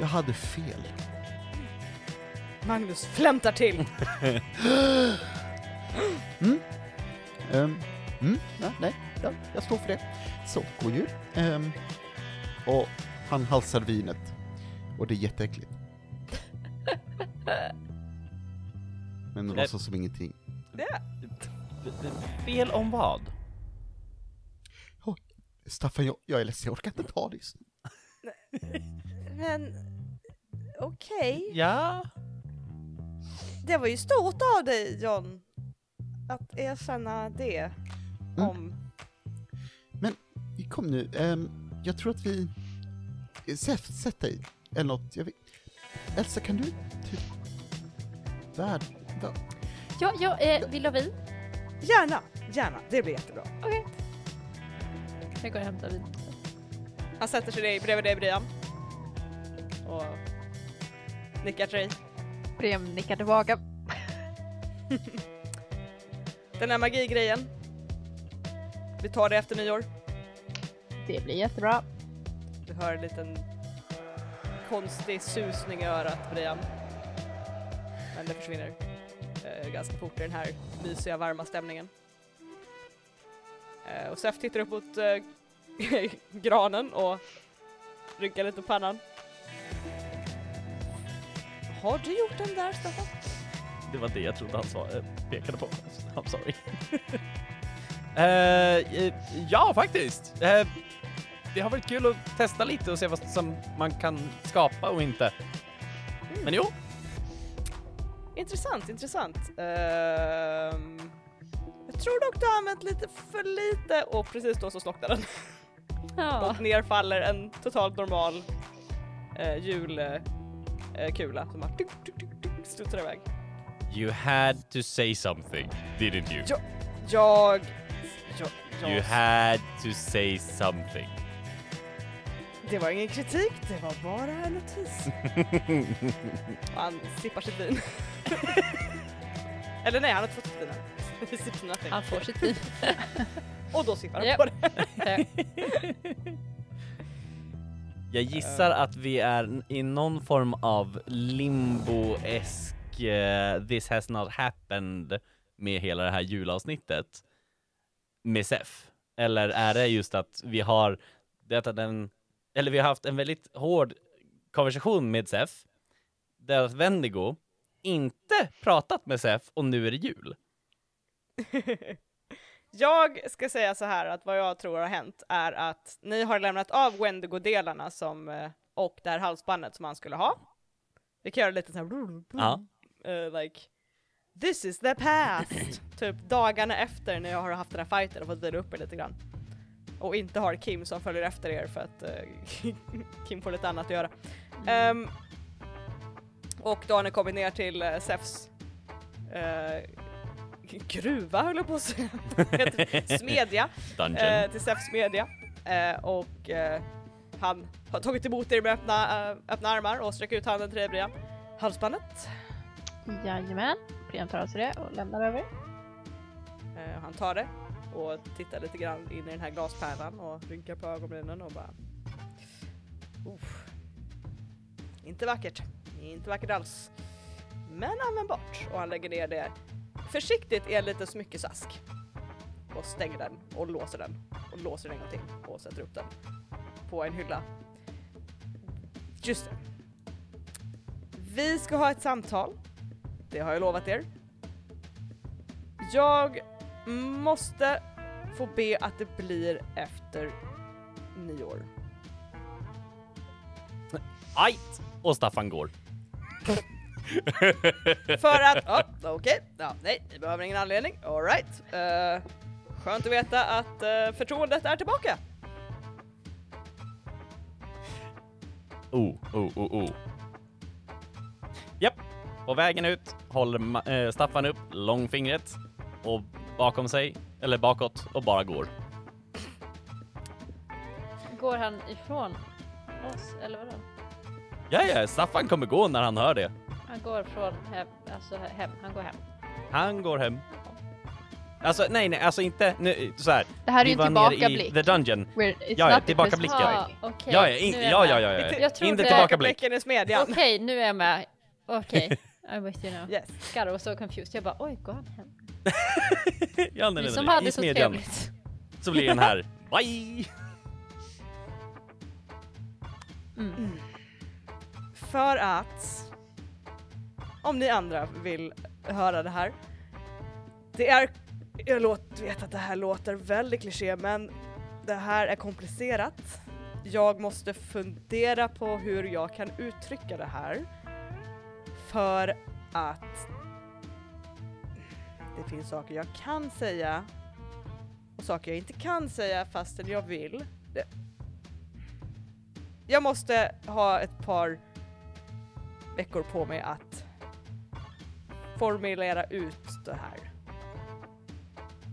jag hade fel. Magnus flämtar till. Mm. Ehm, mm, ja, nej, ja, jag står för det. Så, god jul. Ehm, och han halsar vinet. Och det är jätteäckligt. Men det låtsas som ingenting. Fel om vad? Staffan, jag, jag är ledsen, jag orkar inte ta det just nu. Men okej, Ja? Det var ju stort av dig John. Att erkänna det. Mm. Om... Kom nu, ehm, jag tror att vi... Sätt, sätt dig, eller något. Jag vet. Elsa, kan du typ... Värd... va- Ja, ja, eh, vill du ha vin? Gärna, gärna, det blir jättebra. Okej. Jag går och hämtar vin. Han sätter sig bredvid dig Brian. Och nickar till dig. Brem nickar tillbaka. Den här magigrejen. Vi tar det efter nyår. Det blir jättebra. Du hör en liten konstig susning i örat Brian. Men det försvinner eh, ganska fort i den här mysiga varma stämningen. Eh, och Sef tittar upp mot eh, granen och rynkar lite på pannan. Har du gjort den där Staffan? Det var det jag trodde han sa, eh, pekade på. I'm sorry. Eh, ja, faktiskt. Eh, det har varit kul att testa lite och se vad som man kan skapa och inte. Men jo, Intressant, intressant. Ehm, jag tror dock du har använt lite för lite och precis då så slocknar den. Ja. och ner faller en totalt normal eh, eh, kula som bara tuk, tuk, tuk, tuk, studsar iväg. you had to say something, didn't you? Ja. Jag... jag, jag You had to say something. det var ingen kritik, det var bara en notis. och han sippar sitt vin. Eller nej, han har inte fått sitt vin än. Han får sitt vin. Och då sippar han Japp. på det. Jag gissar att vi är i någon form av limbo-esk eh, this has not happened med hela det här julavsnittet med Sef. Eller är det just att vi har det att den, eller vi har haft en väldigt hård konversation med Sef där att Wendigo inte pratat med Sef och nu är det jul. Jag ska säga så här att vad jag tror har hänt är att ni har lämnat av Wendigo-delarna som, eh, och det här halsbandet som han skulle ha. Vi kan göra lite så här. Ja. eh, like, this is the past! typ dagarna efter när jag har haft den här fighten och fått vila upp er lite grann. Och inte har Kim som följer efter er för att eh, Kim får lite annat att göra. Ehm, och då har ni kommit ner till uh, Zephs eh, gruva höll jag på att säga. Smedja. Dungeon. Eh, till Zephs smedja. Eh, och eh, han har tagit emot er med öppna, eh, öppna armar och sträcker ut handen till dig Brian. Halsbandet. Jajamän. Brian tar alltså det och lämnar över. Eh, han tar det och tittar lite grann in i den här glaspärlan och rynkar på ögonbrynen och bara... Uff. Inte vackert. Inte vackert alls. Men användbart. Och han lägger ner det försiktigt i en liten smyckesask. Och stänger den och låser den. Och låser den en gång till och sätter upp den på en hylla. Just det. Vi ska ha ett samtal. Det har jag lovat er. Jag måste få be att det blir efter nyår. Ajt! Och Staffan går. För att, oh, okej, ja, nej, ni behöver ingen anledning, alright. Uh, skönt att veta att uh, förtroendet är tillbaka. Oh, oh, oh, oh. Japp, på vägen ut håller ma- eh, Staffan upp långfingret och bakom sig, eller bakåt, och bara går. Går han ifrån oss, eller vadå? Ja, ja, Staffan kommer gå när han hör det. Han går från hem, alltså hem, han går hem. Han går hem. Alltså, nej, nej, alltså inte nu, så här. Det här är ju en tillbakablick. the dungeon. Where it's Ja, ja, tillbakablicken. Christmas Ah, okej, Ja, ja, in, nu är jag ja, ja, ja, ja. Inte- Jag trodde- Inte tillbakablick. Blicken i smedjan. Okej, nu är jag med. Okej, I'm with you now. Yes. God, I was so confused. Jag bara, oj, går han hem? ja, nej, nej, som hade I så smedjan. trevligt. Så blir den här. Bye! Mm. För att, om ni andra vill höra det här. Det är, jag låt, vet att det här låter väldigt kliché men det här är komplicerat. Jag måste fundera på hur jag kan uttrycka det här. För att det finns saker jag kan säga och saker jag inte kan säga fastän jag vill. Det, jag måste ha ett par veckor på mig att formulera ut det här.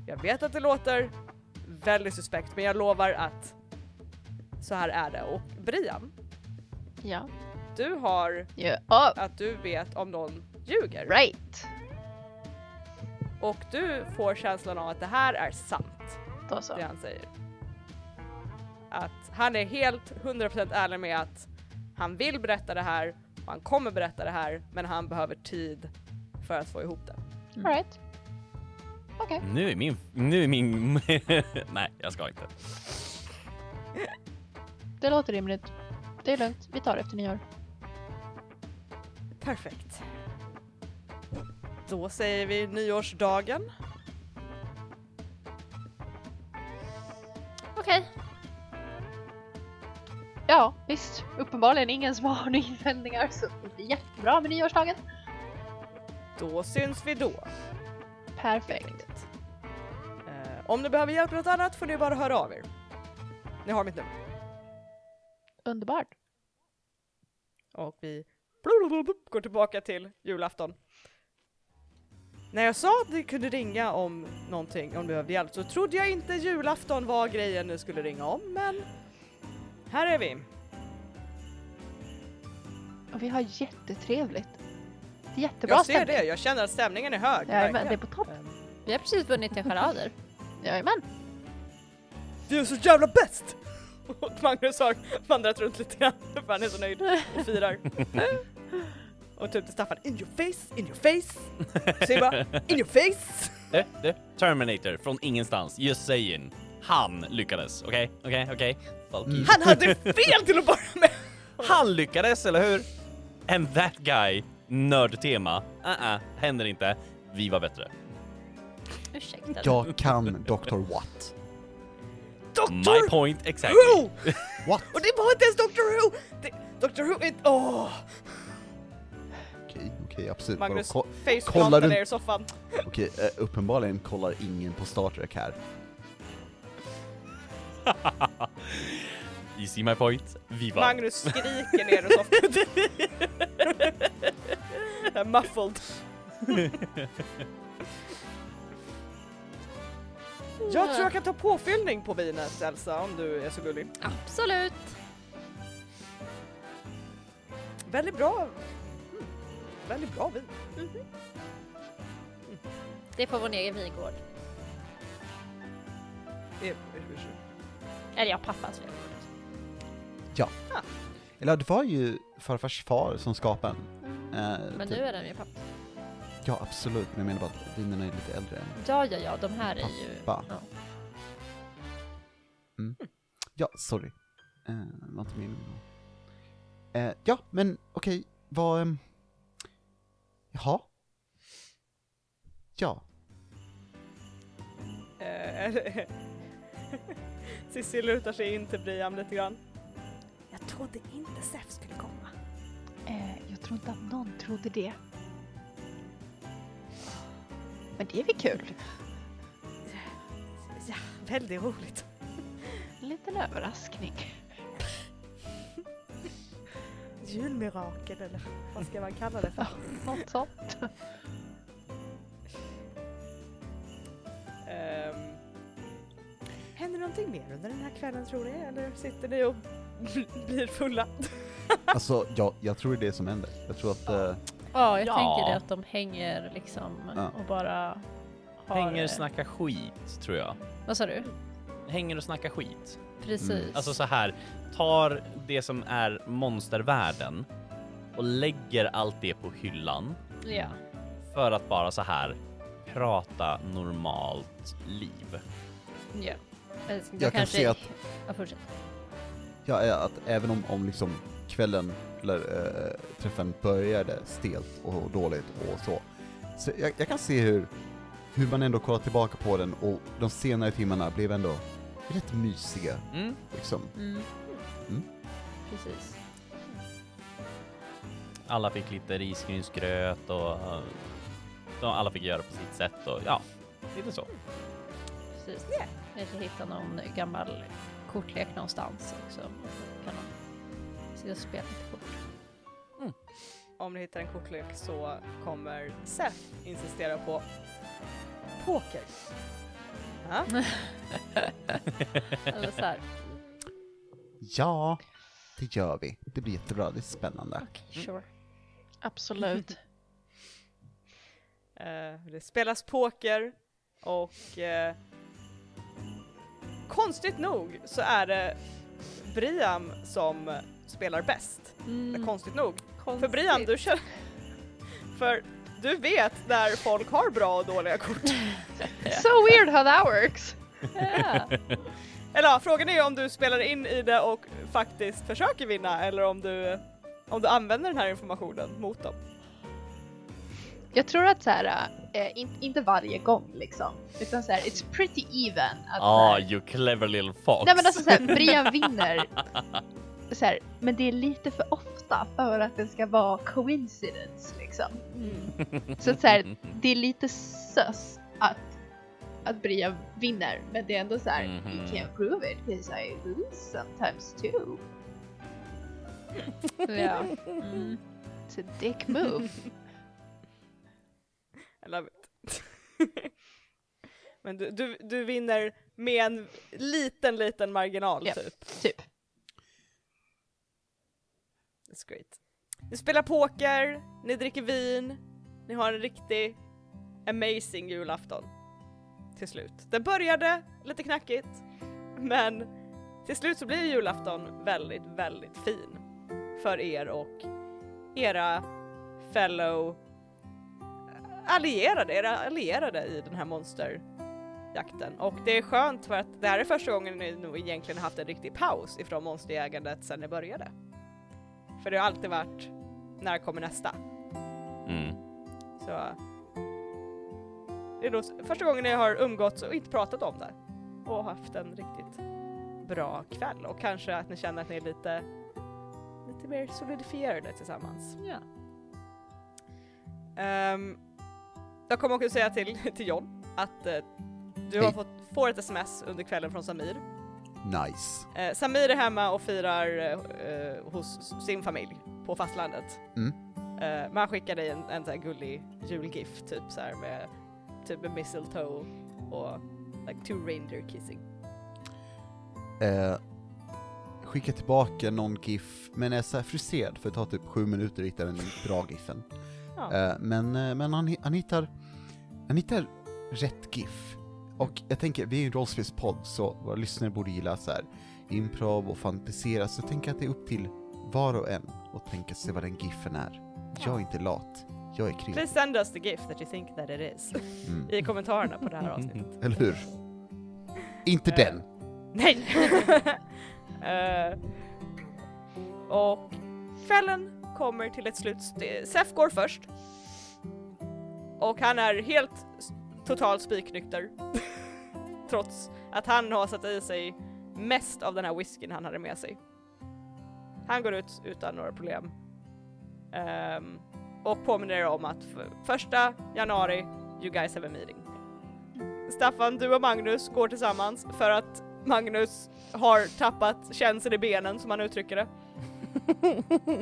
Jag vet att det låter väldigt suspekt men jag lovar att så här är det. Och Brian, Ja. du har Ja. Oh, att du vet om någon ljuger right. och du får känslan av att det här är sant, Då så. det han säger. Att han är helt 100% ärlig med att han vill berätta det här och han kommer berätta det här men han behöver tid för att få ihop det. Alright. Okej. Nu är min... Nu är min... nej, jag ska inte. Det låter rimligt. Det är lugnt. Vi tar det efter nyår. Perfekt. Då säger vi nyårsdagen. Okej, Ja, visst. Uppenbarligen ingen som har några invändningar så det är jättebra med nyårsdagen. Då syns vi då. Perfekt. Eh, om ni behöver hjälp med något annat får ni bara höra av er. Ni har mitt nummer. Underbart. Och vi går tillbaka till julafton. När jag sa att ni kunde ringa om någonting, om du behövde hjälp, så trodde jag inte julafton var grejen ni skulle ringa om, men här är vi. Och vi har jättetrevligt. Jättebra Jag ser stämning. det, jag känner att stämningen är hög. Jajamän, det är på topp. Vi har precis vunnit en charader. Jajamän. Du är så jävla bäst! Och Magnus har vandrat runt lite grann för han är så nöjd och firar. Och typ till Staffan, in your face, in your face! Säg bara, in your face! Det, det. Terminator från ingenstans, just saying. Han lyckades, okej? Okej, okej? Fuck you. Han hade fel till att börja med! Han lyckades, eller hur? And that guy, nördtema. Uh-uh, händer inte. Vi var bättre. Ursäkta. Jag kan Dr. Watt. My Doctor point exactly. Who! What? Och det var inte ens Doctor Who! Det, Doctor Who är... Åh! okej absolut. Vadå, Magnus ko- kollar du- ner i soffan. Okej, eh, uppenbarligen kollar ingen på Star Trek här. You see my point? Viva. Magnus skriker ner i soffan. Jag är muffled. Jag tror jag kan ta påfyllning på vinet Elsa om du är så gullig. Absolut! Väldigt bra. Mm. Väldigt bra vin. Det får vår egen vingård. Eller ja, pappas vingård. Eller det var ju farfars far som skapade den. Eh, Men typ- nu är den ju pappa. Ja absolut, men jag menar bara att vinerna är lite äldre än Ja, ja, ja, de här är ju... pappa. Ja. Ja, sorry. Eh, var inte min. Eh, ja, men okej, vad... Um... Jaha? Ja. Eh, Cissi lutar sig in till Briam lite grann. Jag trodde inte Sef skulle komma. Eh, jag tror inte att någon trodde det. Men det är väl kul? Ja, väldigt roligt. En liten överraskning. Julmirakel eller vad ska man kalla det för? Något sånt. Ehm, händer någonting mer under den här kvällen tror ni? Eller sitter ni och blir fulla? Alltså, ja, jag tror det är det som händer. Jag tror att... eh, Ja, jag Ja. tänker det att de hänger liksom Ja. och bara har... Hänger eh, och snackar skit, tror jag. Vad sa du? Hänger och snackar skit. Precis. Mm. Alltså så här, tar det som är monstervärlden och lägger allt det på hyllan Ja. för att bara så här prata normalt liv. ja. Jag, Jag kan se att- Ja, fortsätt. Ja, eh, att även om, om liksom kvällen eller eh, träffen började stelt och dåligt och så, så jag, jag kan se hur, hur man ändå kollar tillbaka på den och de senare timmarna blev ändå rätt mysiga, Mm. liksom. Mm. Mm. Precis. Alla fick lite risgrynsgröt och eh, alla fick göra på sitt sätt och ja, lite så. Precis. Jag ska hitta någon gammal kortlek någonstans också. Så kan de sitta och spela lite kort. Om ni hittar en kortlek så kommer Seth insistera på poker. Ja? Eller så här. Ja, det gör vi. Det blir jättebra, det är spännande. Okej, sure. Absolut. Eh, det spelas poker och eh, konstigt nog så är det Briam som spelar bäst. Eller konstigt nog. För Briam, du känner... För du vet när folk har bra och dåliga kort. so weird how that works. Eller ja, frågan är ju om du spelar in i det och faktiskt försöker vinna eller om du, om du använder den här informationen mot dem. Jag tror att så här, eh, in, inte varje gång liksom, utan så här, it's pretty even. Att, så Ah, här, you clever little fox. nej men alltså såhär, Brian vinner. Så här, men det är lite för ofta för att det ska vara coincidence liksom. Så att så här, det är lite sös att, att Brian vinner, men det är ändå så här, you Mhm. can't prove it because I lose sometimes too. ja. Mm. It's a dick move. I love it. Men du, du, du vinner med en liten, liten marginal Ja. typ. typ. That's great. Ni spelar poker, ni dricker vin, ni har en riktig amazing julafton. Till slut. Det började lite knackigt, men till slut så blir julafton väldigt, väldigt fin. För er och era fellow allierade, era allierade i den här monsterjakten. Och det är skönt för att det här är första gången ni nog egentligen haft en riktig paus ifrån monsterjägandet sedan ni började. För det har alltid varit, när kommer nästa? Mm. Så det är då första gången ni har umgåtts och inte pratat om det. Och haft en riktigt bra kväll och kanske att ni känner att ni är lite, lite mer solidifierade tillsammans. ja. Ehm, jag kommer också säga till, till John att eh, du har Hej. fått, får ett sms under kvällen från Samir. Nice. Eh, Samir är hemma och firar eh, hos sin familj på fastlandet. Mm. Eh, men han skickar dig en, en sån här gullig julgift typ så här med typ med mistletoe och like two reindeer kissing. Eh, skicka tillbaka någon GIF, men är så här frustrerad för det tar typ sju minuter att hitta den bra GIFen. Ja. Eh, men eh, men han, han, hittar, han hittar rätt GIF. Och jag tänker, vi är ju en rollspelspodd så våra lyssnare borde gilla så här improv och fantisera, så jag tänker att det är upp till var och en att tänka sig vad den GIFen är. Jag är inte lat, jag är kreativ. Please send us the gift that you think that it is Mm. i kommentarerna på det här avsnittet. Eller hur? Inte Eh. den! Nej! Eh, och kvällen kommer till ett slut. Sef går först. Och han är helt totalt spiknykter. Trots att han har satt i sig mest av den här whiskyn han hade med sig. Han går ut utan några problem. Ehm, och påminner er om att för första januari, you guys have a meeting. Staffan, du och Magnus går tillsammans för att Magnus har tappat känseln i benen som han uttrycker det.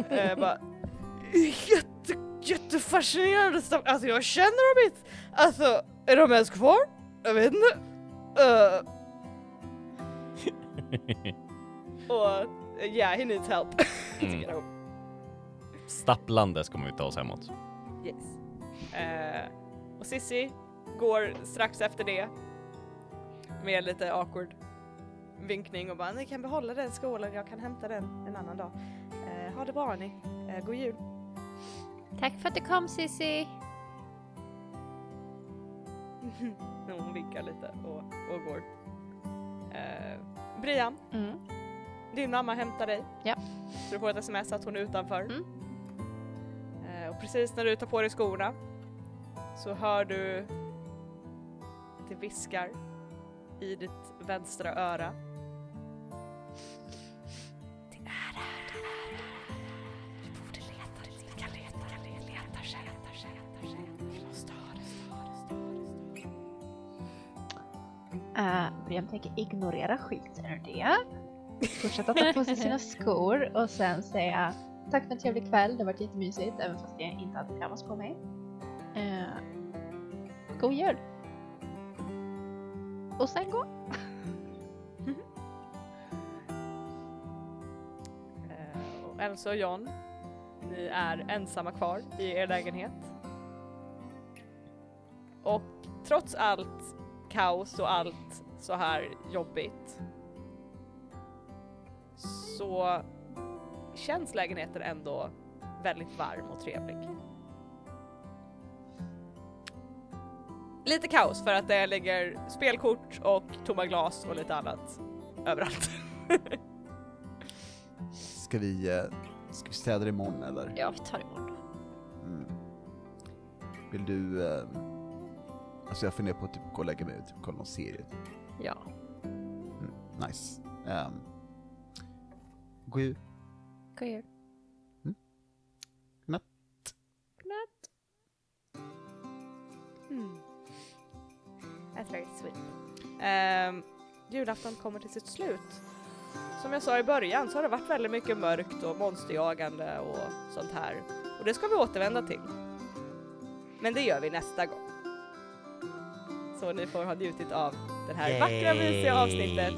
eh, bara, jätte, jättefascinerande stuff. Alltså jag känner dem inte. Alltså är de ens kvar? Jag vet inte. Eh, och uh, yeah, he needs help. Mm. Stapplandes kommer vi ta oss hemåt. Yes. Eh, och Sissi går strax efter det med lite awkward vinkning och bara ni kan behålla den skålen, jag kan hämta den en annan dag. Eh, ha det bra ni, eh, god jul. Tack för att du kom Sissi. Hon vinkar lite och, och går. Eh, Brian, Mm. din mamma hämtar dig. Ja. Så du får ett sms att hon är utanför. Mm. Eh, och precis när du tar på dig skorna så hör du det viskar i ditt vänstra öra. Uh, Brian tänker ignorera skiten ur det. Fortsätta ta på sig sina skor och sen säga tack för en trevlig kväll, det har varit jättemysigt även fast jag inte hade pyjamas på mig. Uh, god jul! Och sen gå. Eh, och Elsa och John, ni är ensamma kvar i er lägenhet. Och trots allt kaos och allt så här jobbigt så känns lägenheten ändå väldigt varm och trevlig. Lite kaos för att det ligger spelkort och tomma glas och lite annat överallt. Ska vi, eh, ska vi städa det imorgon eller? Ja, vi tar imorgon. Mm. Vill du... Eh, alltså jag funderar på att typ gå och lägga mig och typ kolla någon serie. Ja. Mm, nice. Um, god jul. God jul. Natt. Natt. Mm. That's very sweet. Ehm, julafton kommer till sitt slut. Som jag sa i början så har det varit väldigt mycket mörkt och monsterjagande och sånt här. Och det ska vi återvända till. Men det gör vi nästa gång. Så ni får ha njutit av det här vackra mysiga avsnittet.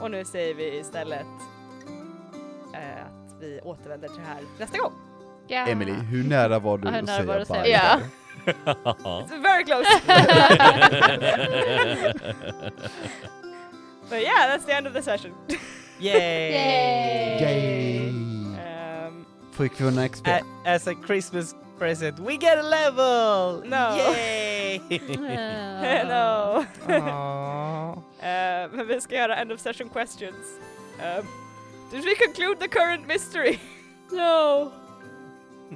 Och nu säger vi istället eh, att vi återvänder till det här nästa gång. Ja. Emily, hur nära var du att säga bye? Ja. It's very close! But yeah, that's the end of the session. Yay! Yay! Um, Fick vi några XP? As a Christmas present, we get a level! No. Yay! no. Uh, men vi ska göra end of session questions. Um, did we conclude the current mystery? No.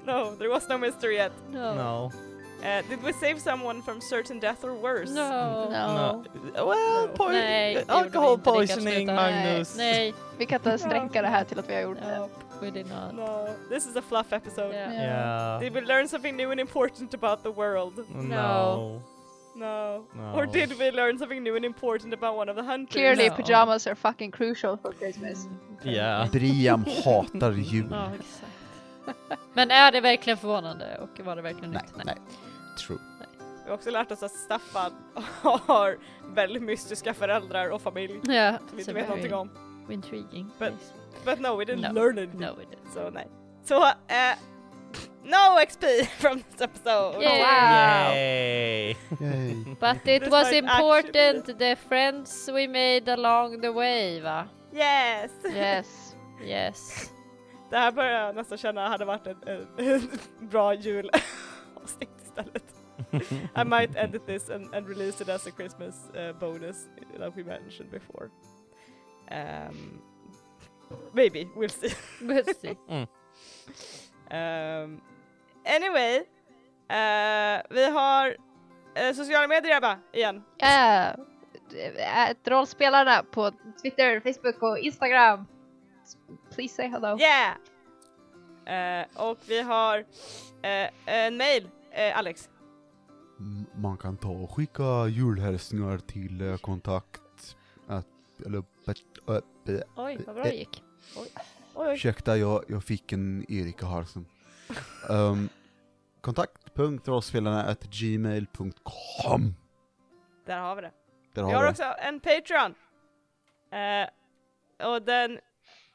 no, there was no mystery yet. No. no. Uh, did we save someone from certain death or worse? No. No. Well, No. Nej, alcohol poisoning. Magnus. Nej. Vi kan inte ens dränka det här till att vi har gjort det. We did not. No, this is a fluff episode. Yeah. Yeah. Did we learn something new and important about the world? No. No. No. Or did we learn something new and important about one of the hunters? Clearly No. pajamas are fucking crucial for Christmas. Yeah. Briam hatar jul. Ja, exakt. Men är det verkligen förvånande och var det verkligen Nej, nytt? nej. True. Vi har också lärt oss att Staffan har väldigt mystiska föräldrar och familj Ja, som vi so inte vet very någonting om. Intriguing. But-. But no, we didn't No. learn it. No, we didn't. Så nej. Så, eh, no XP from this episode! Yay. Wow. Yay. Yay. But it This was important the friends we made along the way va? Yes! Yes. Yes. Det här börjar jag nästan känna hade varit en, en, en bra julavsnitt istället. I might edit this and, and release it as a Christmas uh, bonus that we mentioned before. Um, maybe, we'll see. We'll see. Um, anyway, uh, vi har uh, sociala medier Ebba, igen. Ja, Ät rollspelarna på Twitter, Facebook och Instagram. Please say hello. Yeah! Uh, och vi har uh, en mail, uh, Alex. Mm, Man kan ta och skicka julhälsningar till kontakt Oj, vad bra det gick. Oj, oj. ursäkta jag, jag fick en Erik i halsen. Um, kontakt.rollspelarna at gmail.com Där har vi det. Där Vi har har vi det. också en Patreon. Eh, och den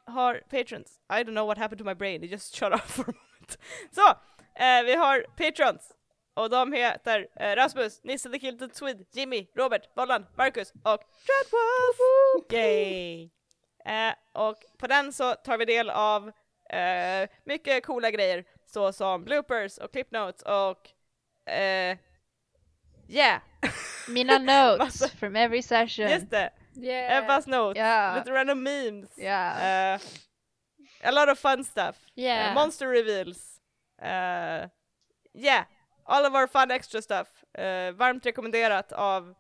har patrons. I don't know what happened to my brain, it just shut off for a moment. Så, eh, vi har patrons. Och de heter eh, Rasmus, Nisse the Kilted Swede, Jimmy, Robert, Bollan, Marcus och Dreadwolf! Yay! Eh, och på den så tar vi del av eh, mycket coola grejer såsom bloopers och clip notes och eh, yeah! Mina notes Massa- from every session. Just det! Yeah. Ebba's notes, Ja. lite random memes, Ja. uh, a lot of fun stuff, Yeah. uh, monster reveals, yeah, all of our fun extra stuff. Uh, varmt rekommenderat av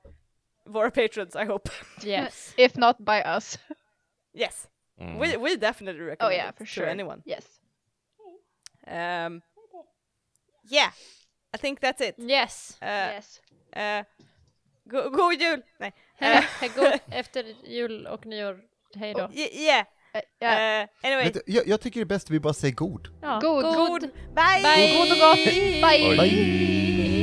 våra patrons, I hope. Yes. If not by us. yes, Mm. we, we definitely recommend Oh yeah, it for to sure. anyone. Yes. Um, yeah, I think that's it. Yes. Uh, yes. uh, go, god jul! Nej. Uh, god efter jul och nyår. Hej då. y- yeah, Ja. uh, anyway. Vet du, jag, jag tycker det är bäst att vi bara säger god. Ja, God. God! Bye! Bye. God och gott. Bye. Bye.